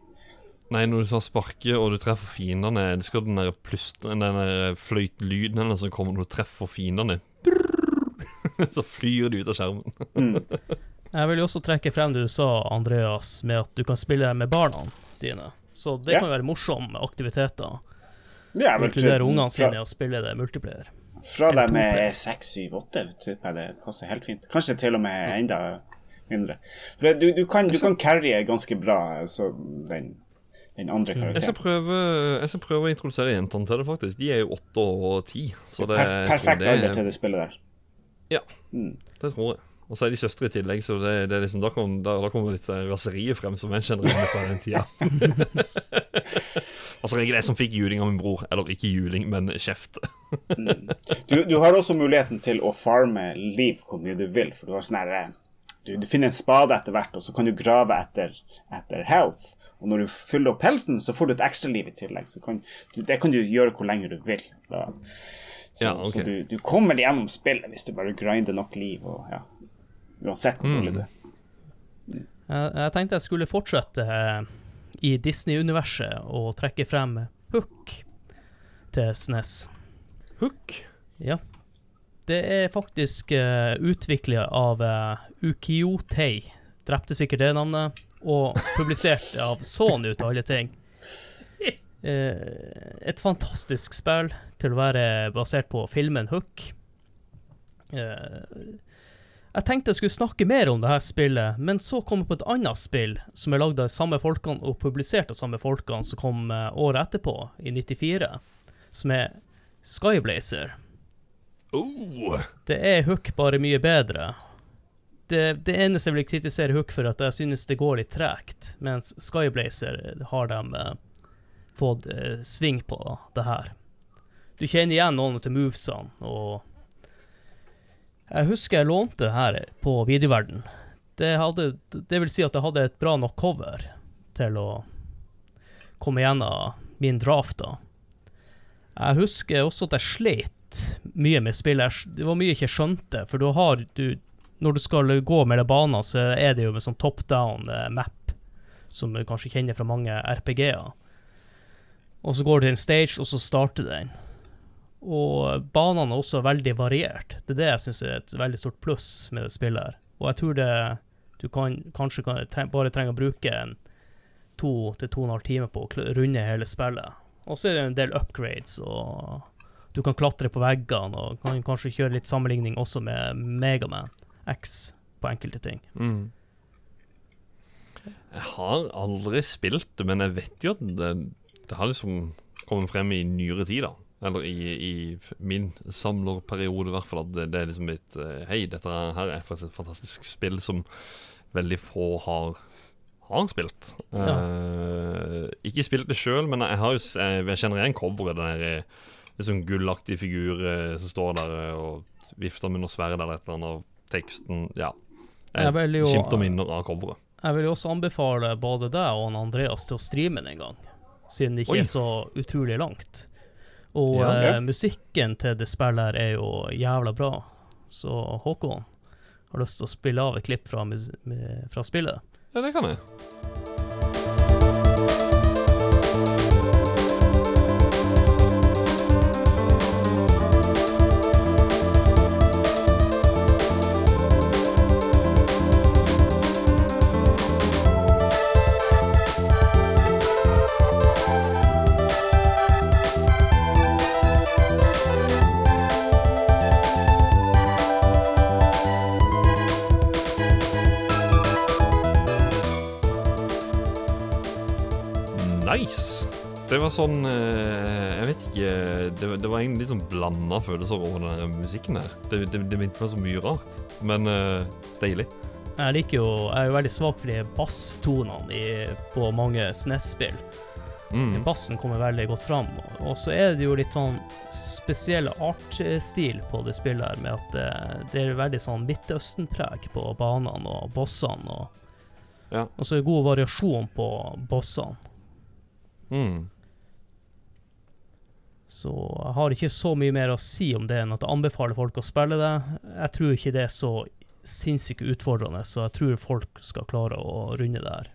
Nei, når du tar sparke og du treffer fiendene, det skal den der plust- den der fløytelyden hennes som kommer når du treffer fiendene. Så flyr de ut av skjermen. Jeg vil jo også trekke frem det du sa, Andreas, med at du kan spille med barna dine. Så det Ja. kan være morsomme aktiviteter. Det er vel Inkludere ungene sine i å spille det multiplayer. Fra Eller dem er seks, syv, åtte, tipper jeg det passer helt fint. Kanskje til og med enda mindre. For du, du kan, du kan carrye ganske bra så den, den andre Jeg skal, prøve, jeg skal prøve å introdusere jentene til det, faktisk. De er jo åtte og ti. Så det, Per, perfekt det, alder til det spillet der. Ja, det tror jeg. Og så er de søstre i tillegg, så det, det er liksom, da, kom, kommer litt eh, raseriet frem, som jeg kjenner igjen fra den tida. altså, jeg er det som fikk juling av min bror. Eller ikke juling, men kjeft. Du, du har også muligheten til å farme liv hvor mye du vil, for du har sånn eh, du, du finner en spade etter hvert, og så kan du grave etter, etter health. Og når du fyller opp healthen, så får du et ekstraliv i tillegg. Så kan, du, det kan du gjøre hvor lenge du vil. Da. Så, Ja, okay. så du, du kommer gjennom spillet hvis du bare grinder nok liv. Og, ja. Uansett hvor Mm. du er. Jeg, jeg tenkte jeg skulle fortsette eh, i Disney-universet og trekke frem Hook til SNES. Hook. Ja. Det er faktisk uh, utviklet av uh, Ukiyo-tei, drepte sikkert det navnet, og publisert av Sony ut av alle ting. Uh, et fantastisk spill til å være basert på filmen Hook. Uh, jeg tenkte jeg skulle snakke mer om det her spillet, men så kom jeg på et annet spill som er lagd av de samme folkene og publisert av samme folkene som kom eh, året etterpå, i 94, som er Skyblazer. Oh. Det er Hook bare mye bedre. Det, det eneste jeg vil kritisere Hook for, at jeg synes det går litt tregt, mens Skyblazer har de eh, fått eh, sving på det her. Du kjenner igjen noen til movesene, og jeg husker jeg lånte det her på Videoverden. Det, hadde, det vil si at jeg hadde et bra nok cover til å komme gjennom min draft da. Jeg husker også at jeg slet mye med spillet. Det var mye jeg ikke skjønte, for du har du, Når du skal gå mellom baner, så er det jo med sånn top down eh, map, som du kanskje kjenner fra mange RPG-er. Og så går du til en stage, og så starter den. Og banene er også veldig variert. Det er det jeg syns er et veldig stort pluss med det spillet. her. Og jeg tror det du kan, kanskje kan, tre, bare trenger å bruke en to til to og en halv time på å runde hele spillet. Og så er det en del upgrades, og du kan klatre på veggene, og kan kanskje kjøre litt sammenligning også med Megaman X på enkelte ting. Mm. Jeg har aldri spilt det, men jeg vet jo at det, det har liksom kommet frem i nyere tid, da. Eller i, i min samlerperiode, i hvert fall. At det, det er liksom litt eh, Hei, dette her er faktisk et fantastisk spill som veldig få har, har spilt. Eh, ikke spilt det sjøl, men jeg, har jo, jeg kjenner igjen coveret. Den der eh, litt sånn gullaktig figur eh, som står der eh, og vifter med noe sverd eller et eller annet. Og teksten Ja. Skimter minner av coveret. Jeg vil jo også anbefale både deg og Andreas til å streame den en gang, siden det ikke Oi. er så utrolig langt. Og Ja, eh, ja. musikken til det spillet her er jo jævla bra. Så Håkon har lyst til å spille av et klipp fra, fra spillet. Ja, det kan jeg. Det var sånn eh, Jeg vet ikke Det, det var egentlig litt sånn blanda følelser over den musikken her. Det, det, det minte meg så mye rart. Men eh, deilig. Jeg liker jo Jeg er jo veldig svak for de basstonene i- på mange SNES-spill. Mm. Bassen kommer veldig godt fram. Og så er det jo litt sånn spesiell artstil på det spillet her, med at det, det er veldig sånn Midtøsten-preg på banene og bossene. Og, Ja. og så er det god variasjon på bossene. Mm. Så jeg har ikke så mye mer å si om det enn at jeg anbefaler folk å spille det. Jeg tror ikke det er så sinnssykt utfordrende, så jeg tror folk skal klare å runde det her.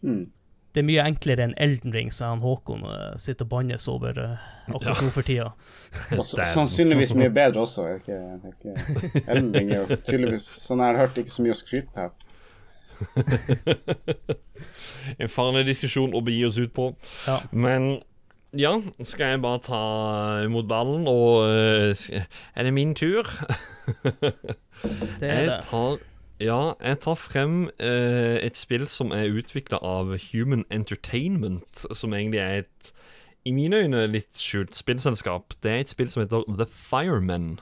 Mm. Det er mye enklere enn Elden Ring, sa han Håkon og sitter og bannes over eh, akkurat nå for tida. Og sannsynligvis mye bedre også. Ikke, ikke Elden er jo tydeligvis Sånn jeg har hørt ikke så mye å skryte av. En farlig diskusjon å begi oss ut på. Ja. Men ja, skal jeg bare ta imot ballen, og eh, Er det min tur? Det er det. tar Ja, jeg tar frem eh, et spill som er utvikla av Human Entertainment, som egentlig er et i mine øyne litt skjult spillselskap. Det er et spill som heter The Firemen.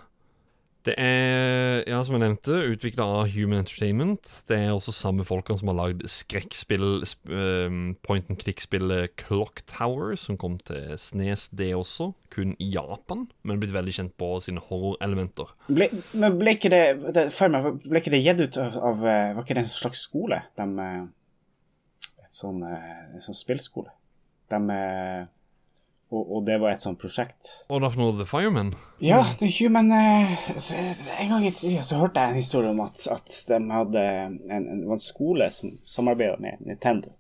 Det er, ja, som jeg nevnte, utvikla av Human Entertainment. Det er også samme folkene som har lagd skrekkspill, sp ehm, point and click-spillet Clock Tower, som kom til Snes, det også. Kun i Japan, men blitt veldig kjent på sine horrorelementer. Men ble ikke det, det meg, ble ikke det gitt ut av, av eh, Var ikke det en slags skole? De, eh, et sånn, eh, sånn spillskole. De, og, og det var et sånt prosjekt. Og for noe The Firemen? Ja, det er human eh, En gang i tida så hørte jeg en historie om at, at de hadde en, en, det en skole som samarbeida med Nintendo.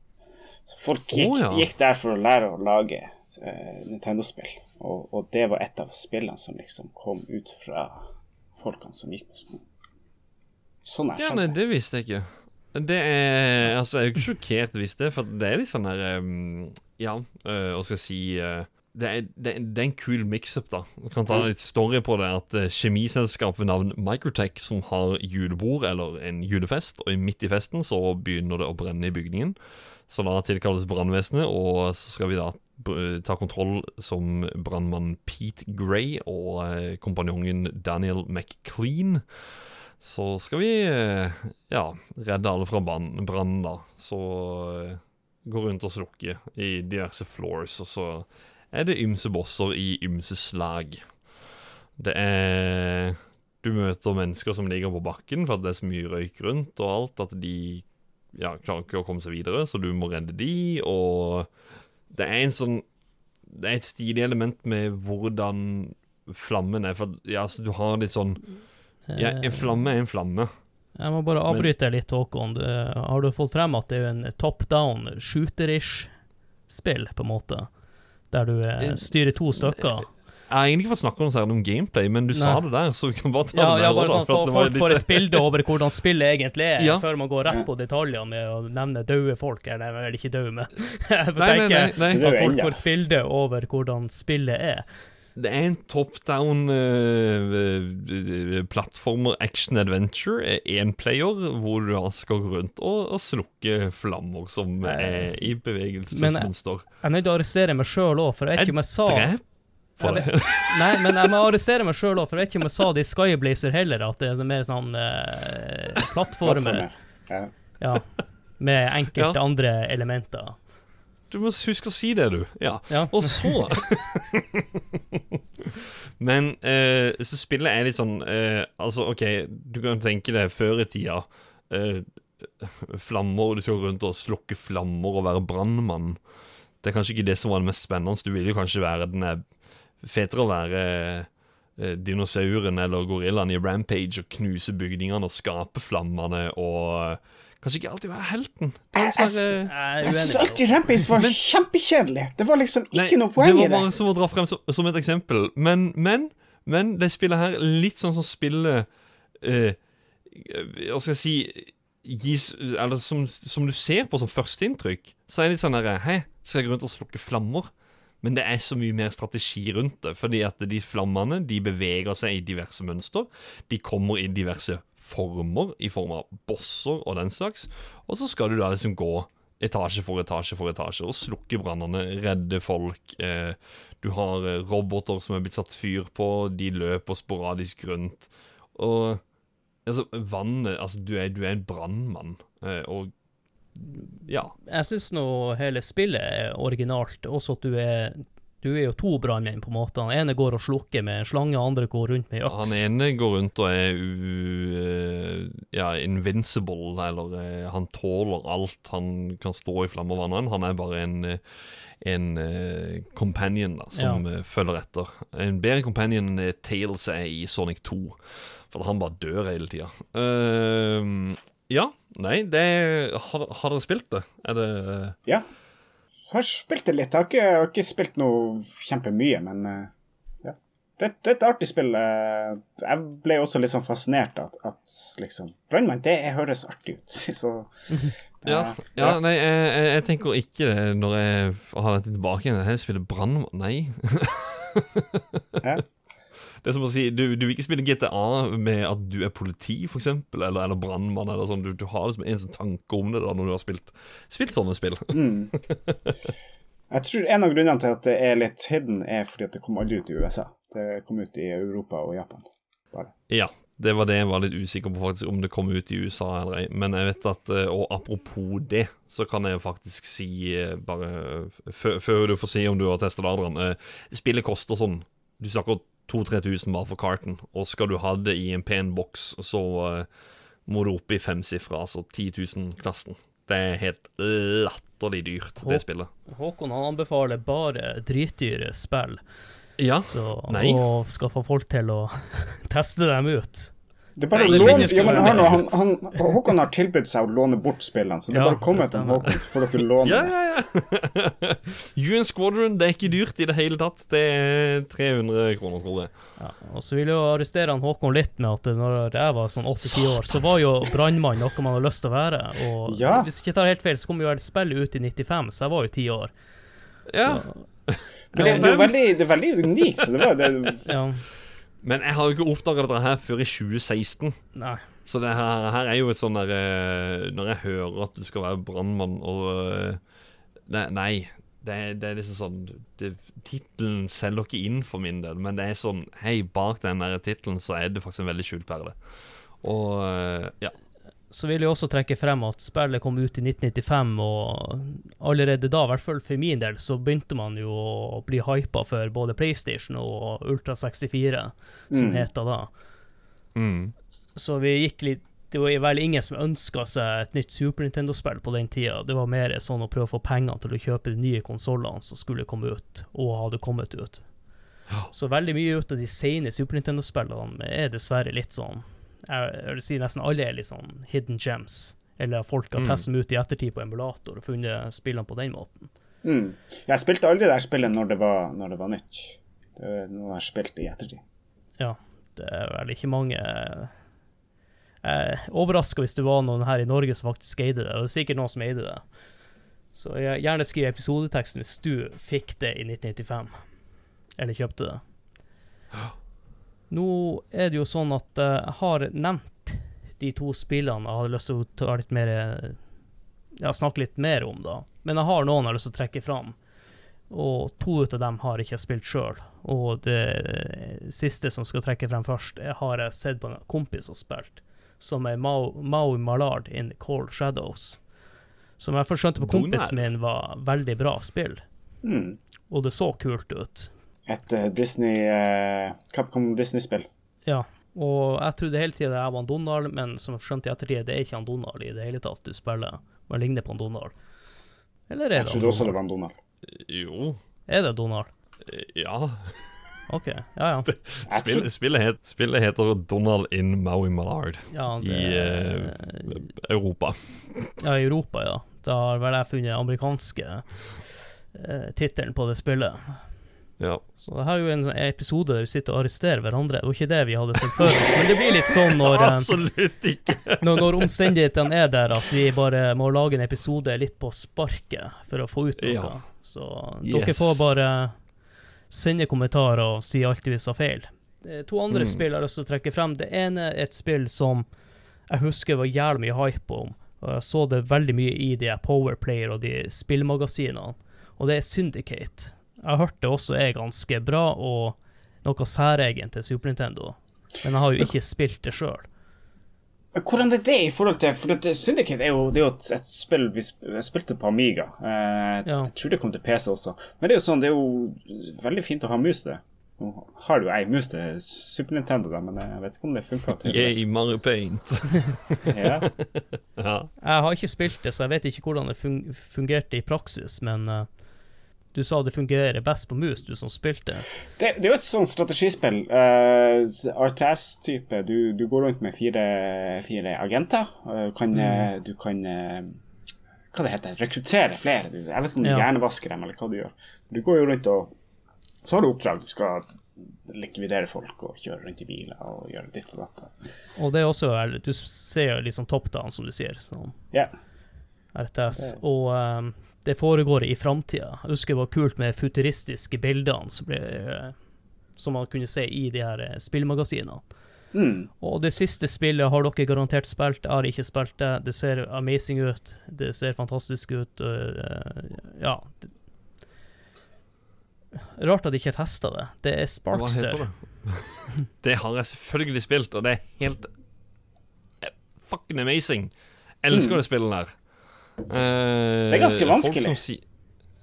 Så folk gikk, oh, ja. gikk der for å lære å lage eh, Nintendo-spill. Og, og det var et av spillene som liksom kom ut fra folkene som gikk på skolen. Sånn jeg Ja, nei, det. det visste jeg ikke. Det er Altså, jeg er jo ikke sjokkert hvis det, for det er litt sånn her um, Ja, hva uh, skal jeg si øh, det er, det, det er en kul mix-up, da. Du kan ta litt story på det. At uh, kjemiselskap ved navn Microtech, som har julebord eller en julefest, og midt i festen så begynner det å brenne i bygningen. Så da tilkalles brannvesenet, og så skal vi da ta kontroll som brannmann Pete Gray og eh, kompanjongen Daniel McClean. Så skal vi eh, ja, redde alle fra brann- brannen, da. Så eh, gå rundt og slukke i diverse floors, og så er det ymse bosser i ymse slag. Det er Du møter mennesker som ligger på bakken for at det er så mye røyk rundt og alt, at de ja, klarer ikke å komme seg videre, så du må redde de, og det er en sånn Det er et stilig element med hvordan flammen er, for ja, altså, du har litt sånn ja, en flamme er en flamme. Jeg må bare avbryte litt, Håkon. Har du fått frem at det er en top down shooter-ish-spill, på en måte? Der du eh, styrer to stykker? Jeg har egentlig ikke fått snakka noe særlig om gameplay, men du sa det der, så vi kan bare ta Ja, det ja bare sånn for for folk får et bilde over hvordan spillet egentlig er, Ja. før man går rett på detaljene med å nevne døde folk. Eller er vel ikke døde, men jeg Nei, nei, nei, tenker nei. At folk får et bilde over hvordan spillet er. Det er en top down uh, plattformer action adventure, én player, hvor du da skal gå rundt og, og slukke flammer som er i Men- bevegelsesmønster. Jeg er nødt til å arrestere meg sjøl òg, for jeg vet ikke om jeg sa Drep for Jeg det. Nei, men jeg må arrestere meg sjøl òg, for jeg vet ikke om jeg sa det i Skyblazer heller, at det er mer sånn uh, plattformer. Ja. Ja. Med enkelte Ja. andre elementer. Du må huske å si det, du. Ja. Ja. Og så Men eh, så spillet er litt sånn eh, Altså, OK, du kan tenke deg før i tida. Eh, flammer, du skal rundt og slukke flammer og være brannmann. Det er kanskje ikke det som var det mest spennende. Du vil jo kanskje være den er fetere å være eh, dinosauren eller gorillaen i Rampage og knuse bygningene og skape flammene og Kanskje ikke alltid være helten. Jeg- sånn, eh, Jeg Jeg syns alltid Rampage var kjempekjedelig. Det var liksom ikke Nei, noe poeng Det i var det. bare som å dra frem som, som et eksempel. Men, men, men det spillet her litt sånn som spillet eh, Hva skal jeg si gis, Eller som, som du ser på som førsteinntrykk, så er det litt sånn her, Hei, skal jeg gå rundt og slukke flammer? Men det er så mye mer strategi rundt det. Fordi at de flammene de beveger seg i diverse mønster. De kommer i diverse former, i form av bosser og den slags. Og så skal du da liksom gå etasje for etasje for etasje og slukke brannene, redde folk. Eh, du har eh, roboter som er blitt satt fyr på, de løper sporadisk rundt. Og altså, vannet Altså, du er, du er en brannmann, eh, og ja. Jeg syns nå hele spillet er originalt. Også at du er Du er jo to brannmenn, på en måte. Han ene går og slukker med en slange, andre går rundt med øks. Han ene går rundt og er u, eh, ja, invincible, eller eh, han tåler alt. Han kan stå i flammer og vann. Han er bare en, eh, en uh, companion da, som ja. følger etter. En bedre companion enn Tales er i Sonic 2, for han bare dør hele tida. ja, nei, det har, har dere spilt det? Er det Ja. Jeg har spilt det litt. Jeg har ikke, jeg har ikke spilt noe kjempemye, men eh, ja. Det, det er et artig spill. eh. Jeg ble også litt sånn fascinert at, at liksom Brannmann, det høres artig ut. Så Ja, eh, ja nei, jeg, jeg, jeg tenker ikke det når jeg har dette tilbake igjen. Jeg spiller brannmann Nei. Ja. Det er som å si du, du vil ikke spille GTA med at du er politi, for eksempel, eller, eller brannmann, eller sånn. Du, du har liksom en sånn tanke om det da når du har spilt, spilt sånne spill. Mm. Jeg tror en av grunnene til at det er litt hidden, er fordi at det kom aldri ut i USA. Det kom ut i Europa og Japan. Bare. Ja, det var det jeg var litt usikker på, faktisk, om det kom ut i USA eller ei. Men jeg vet at eh, Og apropos det, så kan jeg faktisk si, eh, bare før før du får si om du har testa det, Adrian eh, Spillet koster sånn Du snakker 2000-3000 bare for carton, og skal du ha det i en pen boks, så uh, må du opp i femsifra, altså 10 000-klassen. Det er helt latterlig dyrt, det spillet. Håkon han anbefaler bare dritdyre spill, Ja, så, Nei. og skal få folk til å teste dem ut. Det er bare Nei, å låne ja, men han, han, han, Håkon har tilbudt seg å låne bort spillene, så det er Ja, bare å komme til. Håkon, så får dere låne. ja, ja. ja. UN Squadron, det er ikke dyrt i det hele tatt. Det er 300 kroner, tror jeg. Ja, og så vil jeg jo arrestere han Håkon litt med at når jeg var sånn 8-10 år, så var jo brannmann noe man har lyst til å være. Og Ja. hvis jeg ikke tar helt feil, så kom jo et spill ut i 95, så jeg var jo 10 år. Ja. Men det, det, er veldig, det er veldig unikt. Så det var, det, Ja, Men jeg har jo ikke oppdaga dette her før i 2016. nei. Så det her, her er jo et sånn der eh, Når jeg hører at du skal være brannmann og det, Nei, nei det, det er liksom sånn Tittelen selger ikke inn for min del, men det er sånn Hei, bak den tittelen så er det faktisk en veldig skjult perle. Og eh, ja. Så vil jeg også trekke frem at spillet kom ut i 1995, og allerede da, i hvert fall for min del, så begynte man jo å bli hypa for både PlayStation og Ultra 64, som Mm. het da. Mm. Så vi gikk litt Det var vel ingen som ønska seg et nytt Super Nintendo-spill på den tida. Det var mer sånn å prøve å få penger til å kjøpe de nye konsollene som skulle komme ut, og hadde kommet ut. Så veldig mye ut av de sene Super Nintendo-spillene er dessverre litt sånn Jeg vil si nesten alle er litt sånn hidden gems. Eller folk har Mm. testet dem ut i ettertid på emulator og funnet spillene på den måten. mm. Jeg spilte aldri det spillet når det var, når det var nytt. Det er noe jeg har spilt i ettertid. Ja, det er vel ikke mange Jeg er overraska hvis det var noen her i Norge som faktisk eide det, det er sikkert noen som eide det. Så jeg gjerne skriv episodeteksten hvis du fikk det i 1995, eller kjøpte det. Nå er det jo sånn at eh, jeg har nevnt de to spillene jeg har lyst til å ta litt mer Ja, snakke litt mer om, da. Men jeg har noen jeg har lyst til å trekke fram. Og to ut av dem har jeg ikke spilt sjøl. Og det siste som skal trekke frem først, jeg har jeg sett på en kompis har spilt, som er Maui Mallard in Cold Shadows. Som jeg skjønte på kompisen min var veldig bra spill, Mm. og det så kult ut. Et eh, Disney eh, Capcom Disney-spill. Ja, og jeg trodde hele tida jeg var en Donald, men som jeg skjønte i ettertid, det er ikke han Donald i det hele tatt du spiller. Man ligner på en Donald. Eller er Jeg det trodde også det var en Donald. Jo. Er det Donald? eh, Ja. OK, ja ja. Spillet Spill, het, spillet heter Donald in Maui Mallard ja i eh, Europa. Ja, i Europa, ja. Da har vel jeg funnet amerikanske eh, tittelen på det spillet. Ja. Så det her er jo en episode der vi sitter og arresterer hverandre. Det var ikke det vi hadde sett før oss, men det blir litt sånn når, eh, Absolutt ikke. når, når omstendighetene er der at vi bare må lage en episode litt på sparket for å få ut noe. Ja. Så dere Yes. får bare sende kommentarer og si alt vi sa feil. Eh, To andre Mm. spill jeg har lyst til å trekke frem. Det ene er et spill som jeg husker var jævlig mye hype om, Og jeg så det veldig mye i de Powerplayer og de spillmagasinene, og det er Syndicate. Jeg har hørt det også er ganske bra, og noe særegent til Super Nintendo. Men jeg har jo ikke spilt det sjøl. Hvordan er det i forhold til For det, Syndicate er jo, det er jo et, et spill vi spilte på Amiga. Eh, Ja. Jeg tror det kom til PC også. Men det er jo sånn, det er jo veldig fint å ha mus til. Nå har du ei mus til Super Nintendo, da, men jeg vet ikke om det funka til Yay, Mario Paint. ja. ja. Jeg har ikke spilt det, så jeg vet ikke hvordan det fungerte i praksis, men eh, du sa det fungerer best på mus, du som spilte. det, det er jo et sånt strategispill. Uh, RTS-type. Du, du går rundt med fire, fire agenter. Uh, kan, mm. Du kan uh, Hva det heter Rekruttere flere. Jeg vet ikke om du Ja. hjernevasker dem, eller hva du gjør. Du går jo rundt og Så har du oppdrag. Du skal likvidere folk og kjøre rundt i biler og gjøre ditt og datt. Og det er også Du ser jo liksom top down, som du sier. Sånn. Yeah. RTS. Og um, det foregår i framtida. Jeg husker det var kult med futuristiske bildene som, ble, eh, som man kunne se i de her eh, spillmagasinene. Mm. Og det siste spillet har dere garantert spilt. Jeg har ikke spilt det. Det ser amazing ut. Det ser fantastisk ut. og, eh, ja. Rart at jeg ikke har testa det. Det er Hva Sparkster. heter det? Det har jeg selvfølgelig spilt, og det er helt fucking amazing. Elsker det spillet der. Eh, Det er ganske vanskelig. Si,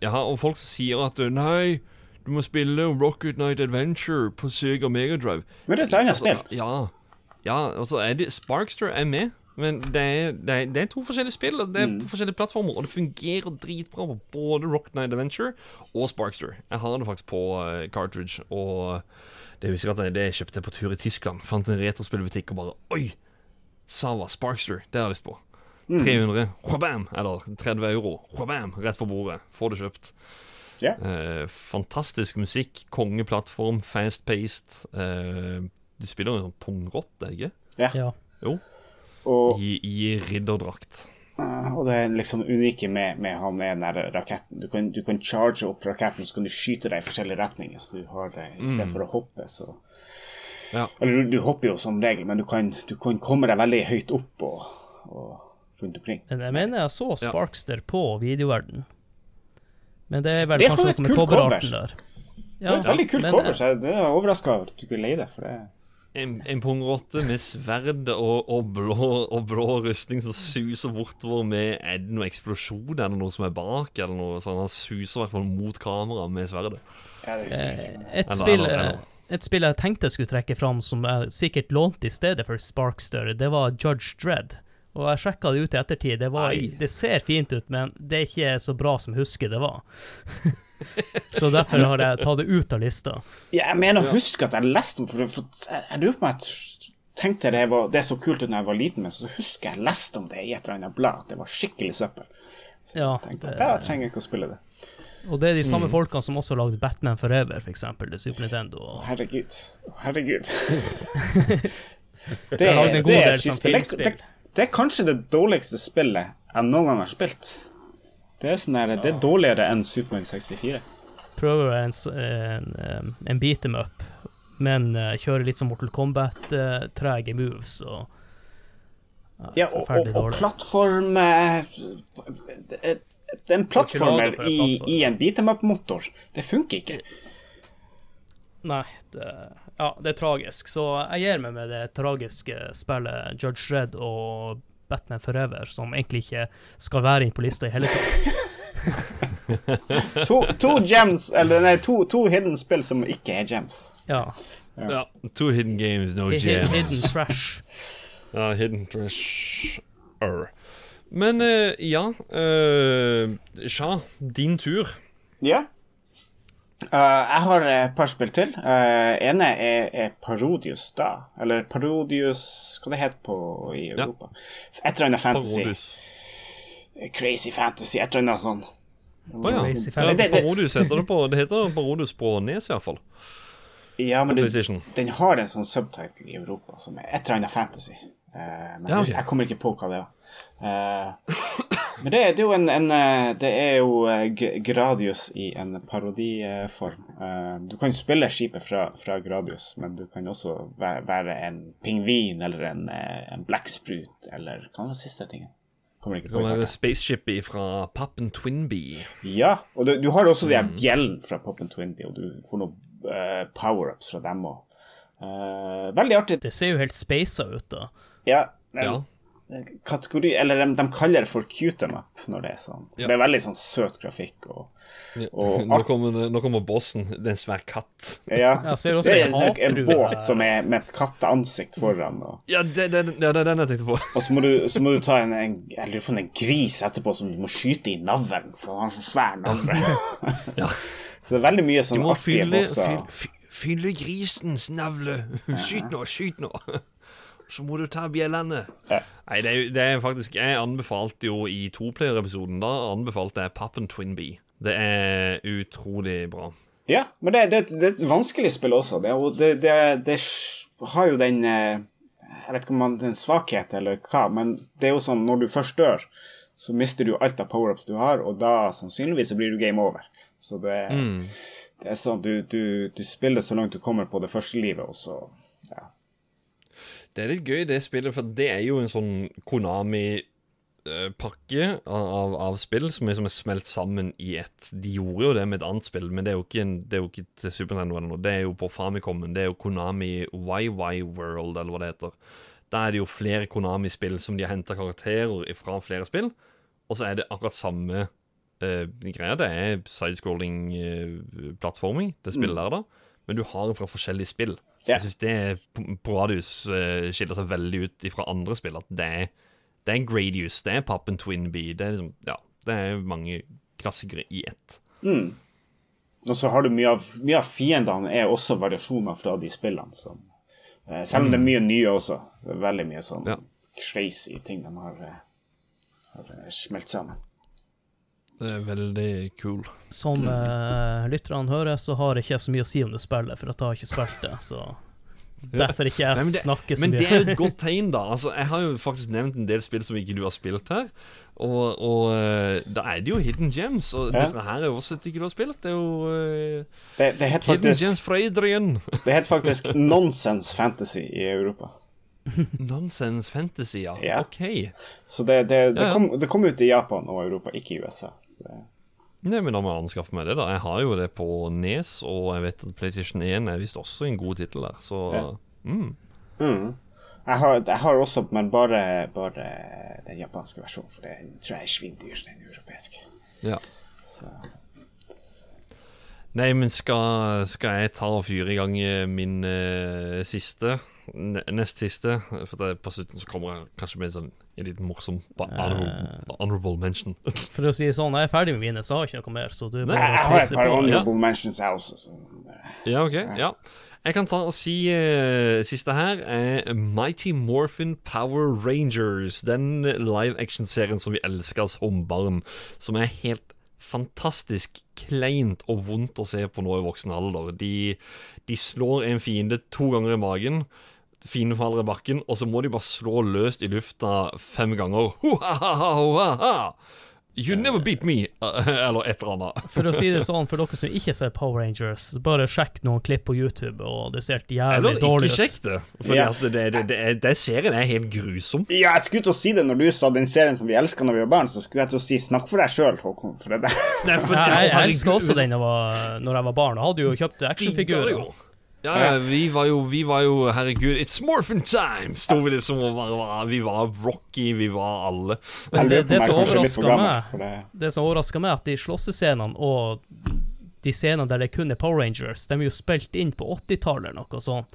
ja, og folk som sier at Nei, du må spille Rocket Night Adventure på Sega Megadrive. Men det er et annet spill. Ja, ja altså er det, Sparkster er med, men det er, det er, det er to forskjellige spill. og Det er på forskjellige plattformer, og det fungerer dritbra på både Rocket Night Adventure og Sparkster. Jeg har det faktisk på uh, cartridge, og det husker jeg at jeg, det jeg kjøpte på tur i Tyskland. Fant en retrospillbutikk og bare Oi! Sava Sparkster, det har jeg lyst på. 300, whabam, eller 30 euro, whabam, rett på bordet. Får det kjøpt. Ja. Eh, fantastisk musikk, kongeplattform, fast-paced. Eh, du spiller jo en pungrott, er det ikke? Ja. Ja. Jo. Og, I, i ridderdrakt. eh, og det er liksom unike med, med han er den der raketten. Du kan, du kan charge opp raketten, så kan du skyte deg i forskjellige retninger. Så du har det i stedet for å hoppe, så Ja. Eller du, du hopper jo som regel, men du kan, du kan komme deg veldig høyt opp og, og rundt omkring. Men jeg mener jeg så Ja. Sparkster på videoverden. Men det er vel Det kanskje noe med kult der. Ja, det er et veldig kult men, cover, så jeg det er overraska over at du ikke er lei deg for det. En, en pungrotte med sverd og, og, blå, og blå rustning som suser bortover med Er det noe eksplosjon eller noe som er bak? Eller noe sånn Han suser i hvert fall mot kameraet med sverdet. Ja, eh, et, spill, eh, et spill jeg tenkte jeg skulle trekke fram, som jeg sikkert lånte i stedet for Sparkster, det var Judge Dredd. Og jeg sjekka det ut i ettertid. Det, var, det ser fint ut, men det er ikke så bra som jeg husker det var. så derfor har jeg tatt det ut av lista. Ja, jeg mener å huske at jeg leste om for, for jeg, lurer på om jeg tenkte det, var, det er så kult ut da jeg var liten, men så husker jeg leste om det i et eller annet blad, at det var skikkelig søppel. Så Ja, jeg tenkte det- at jeg trenger ikke å spille det. Og det er de Mm. samme folkene som også lagde Batman Forever, for eksempel, til Super Nintendo. Og Herregud. Herregud. det, er, lagde en god det er sånn skispill. Det, er kanskje det dårligste spillet jeg noen gang har spilt. Det er, sånn der, det er dårligere enn Super Mario 64. prøver en, en, en beat em up, men eh, kjører litt som Mortal Kombat-trege moves og Ja, og, og, og plattform eh, Det er en plattformer i, i en beat em up-motor. Det funker ikke. Nei, det, ja, det er tragisk. Så jeg gir meg med det tragiske spillet Judge Red og Batman Forever, som egentlig ikke skal være inn på lista i hele tatt. To, to gems, eller nei, to, to hidden spill som ikke er gems. Ja. Ja. To hidden games, no Hidden, gems. hidden trash. Ja, hidden trash. -er. Men uh, ja uh, Sja, din tur. Ja. Eh, jeg har et par spill til. Uh, ene er, er Parodius, da. Eller Parodius Hva det heter på i Ja. Europa? Et eller annet fantasy. Parodius. Crazy fantasy, et eller annet sånn. Oh, ja. Ja. Parodius heter det på Det heter Parodius på Nes, i hvert fall. Ja, men du, den har en sånn subtitle i Europa som er et eller annet fantasy. Uh, men Ja, okay. jeg kommer ikke på hva det var. Eh, men det, det er jo en, en eh, Det er jo eh, Gradius i en parodiform. Eh, du kan spille skipet fra, fra Gradius, men du kan også være, være en pingvin eller en, en blekksprut eller hva var den siste tingen? Kommer ikke på kan det være er. spaceship fra Pappen Twinbee. Ja, og du, du har også de her Mm. bjellene fra Pappen Twinbee, og du får noen uh, power-ups fra dem òg. veldig artig. Det ser jo helt spaisa ut, da. Ja, men Ja. Kategori Eller de, de kaller det for cutermap når det er sånn. For Ja. Det er veldig sånn søt grafikk og, og Nå kommer, nå kommer bossen. Det er en svær katt. Ja. Også det er en en, sånn- en båt som er med et katteansikt foran. Og, Ja, det, det, ja, det er den jeg tenkte på. og så, må du, så må du ta en, en Jeg lurer på en gris etterpå som du må skyte i navlen, for han har så svær navle. Så det er veldig mye sånn artige fylle, bosser. fylle, fylle grisens navle. Skyt nå, skyt nå. Så må du ta bjellene. Ja. Nei, det er, det er faktisk Jeg anbefalte jo i toplayer-episoden Da anbefalte jeg Pappen Twin B. Det er utrolig bra. Ja, men det, det, det er et vanskelig spill også. Det, det, har jo den eh, Jeg vet ikke om man, det er en svakhet eller hva, men det er jo sånn når du først dør, så mister du alt av power-ups du har, og da sannsynligvis så blir du game over. Så det, det er sånn du, du, du spiller så langt du kommer på det første livet, og så ja. Det er litt gøy, det spillet, for det er jo en sånn Konami-pakke av, av spill som liksom er smelt sammen i ett. De gjorde jo det med et annet spill, men det er jo ikke, en, det er jo ikke til Super Nintendo eller noe. Det er jo på Famicomen. Det er jo Konami YY World, eller hva det heter. Da er det jo flere Konami-spill som de har henta karakterer fra flere spill, og så er det akkurat samme uh, greia. Det er sidescrolling-plattforming, plattforming, det spillet der, da. Men du har det fra forskjellige spill. Ja. Jeg syns det på, på Radius eh, skiller seg veldig ut fra andre spill. At det er, det er Gradius, det er Pappen Twinbee. Det er liksom, ja, det er mange klassikere i ett. Og så har du mye av, mye av fiendene er også variasjoner fra de spillene. Som, eh, selv om det er mye nye også. Veldig mye sånn Ja. crazy ting de har, eh, har smelt sammen. Det er veldig cool. Som uh, lytterne hører, så har jeg ikke så mye å si om det spillet, for at jeg har ikke spilt det. Så derfor ikke jeg Nei, det, snakker så men mye. det er jo et godt tegn, da. Altså, jeg har jo faktisk nevnt en del spill som ikke du har spilt her. Og, og eh, da er det jo Hidden Gems. Og Ja. dette her er også et ikke du har spilt. Det er jo uh, Det, det Hidden faktisk, Gems fra Adrian. det heter faktisk Nonsense Fantasy i Europa. Nonsense Fantasy, ja. Ja. OK. Så det, det, det, Ja, ja. kom, det kom ut i Japan og Europa, ikke i USA. Det, Nei, men Da må jeg anskaffe meg det. da Jeg har jo det på Nes, og jeg vet at PlayStation 1 er visst også en god tittel der. Så Ja. mm. mm. jeg, har, jeg har også, men bare, bare den japanske versjonen, for det tror jeg er svindyr, den europeiske. ja. Så. Nei, men skal, skal jeg ta og fyre i gang min uh, siste? Ne nest siste? For det, på slutten så kommer jeg kanskje med sånn en litt morsom honorable, honorable mention. For å si det sånn, jeg er ferdig med mine, så har jeg ikke noe mer. Så du Nei, må Jeg, jeg har et par honorable honorable mentions jeg også. Så, eh, ja, OK. ja Jeg kan ta og si uh, siste her er Mighty Morphin Power Rangers. Den live action-serien som vi elska som barn. Som er helt fantastisk kleint og vondt å se på nå i voksen alder. De, de slår en fiende to ganger i magen. Fienden faller i bakken, og så må de bare slå løst i lufta fem ganger. Ho-ha-ha-ha-ha! You never beat me! Eller et eller annet. For å si det sånn, for dere som ikke ser Power Rangers, bare sjekk noen klipp på YouTube, og det ser jævlig Eller ikke dårlig ut. sjekk det. Fordi Ja. det, det, det, er- den serien er helt grusom. Ja, jeg skulle til å si det når du sa den serien som vi elska når vi var barn, så skulle jeg til å si snakk for deg sjøl, Håkon. For det der. Nei, for, Jeg, jeg, elsker også den når jeg var barn. og hadde jo kjøpt actionfigurer. Ja, ja, vi var jo, vi var jo Herregud, it's morphin time! Sto vi liksom og var, var, Vi var Rocky, vi var alle. Det- det som er overrasker meg- det. Det som overrasker meg, er at de slåssescenene og de scenene der det kun er Power Rangers, de er jo spilt inn på 80-tallet eller noe sånt.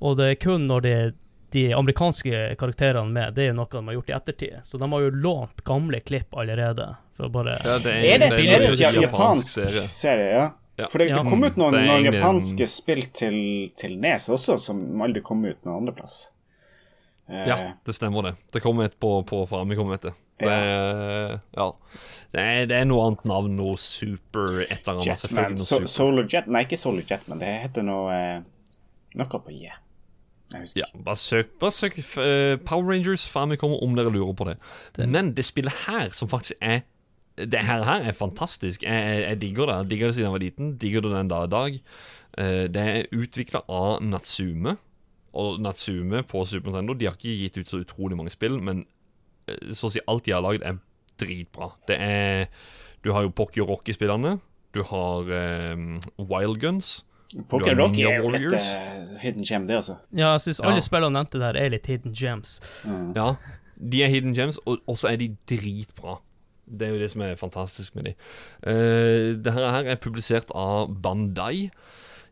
Og det er kun når det er de amerikanske karakterene med, det er jo noe de har gjort i ettertid. Så de har jo lånt gamle klipp allerede. For å bare Ja, det Er det, det er det en en japansk japansk serie. serie? Ja. Ja. For det, det kom ut noen, noen japanske spill til, til Nes også, som aldri kom ut noen andreplass. Eh, Ja, det stemmer det. Det kom et på, på Famicom, vet du. Det, ja. det, er, det er noe annet navn, noe super et eller annet. Jetman, so. Solar Jet Nei, ikke Solar Jetman, det heter noe eh, Noe på J. Jeg husker Ja, bare søk, bare søk uh, Power Rangers Famicom om dere lurer på det. Men det spillet her, som faktisk er Det her, her er fantastisk. Jeg, jeg, jeg digger det. Jeg digger det siden jeg var liten. Digger det den dag i dag. Uh, det er utvikla av Natsume. Og Natsume på Super Nintendo De har ikke gitt ut så utrolig mange spill, men eh, Så å si alt de har lagd, er dritbra. Det er Du har jo Pocky og Rocky-spillerne. Du har eh, Wild Guns. Poker Du Rocky er jo litt Warriors. eh, hidden gem, det, altså. Ja, jeg syns Ja. alle spillene nevnte der er litt hidden gems. Ja, de er hidden gems, og så er de dritbra. Det er jo det som er fantastisk med de. Uh, det her her er publisert av Bandai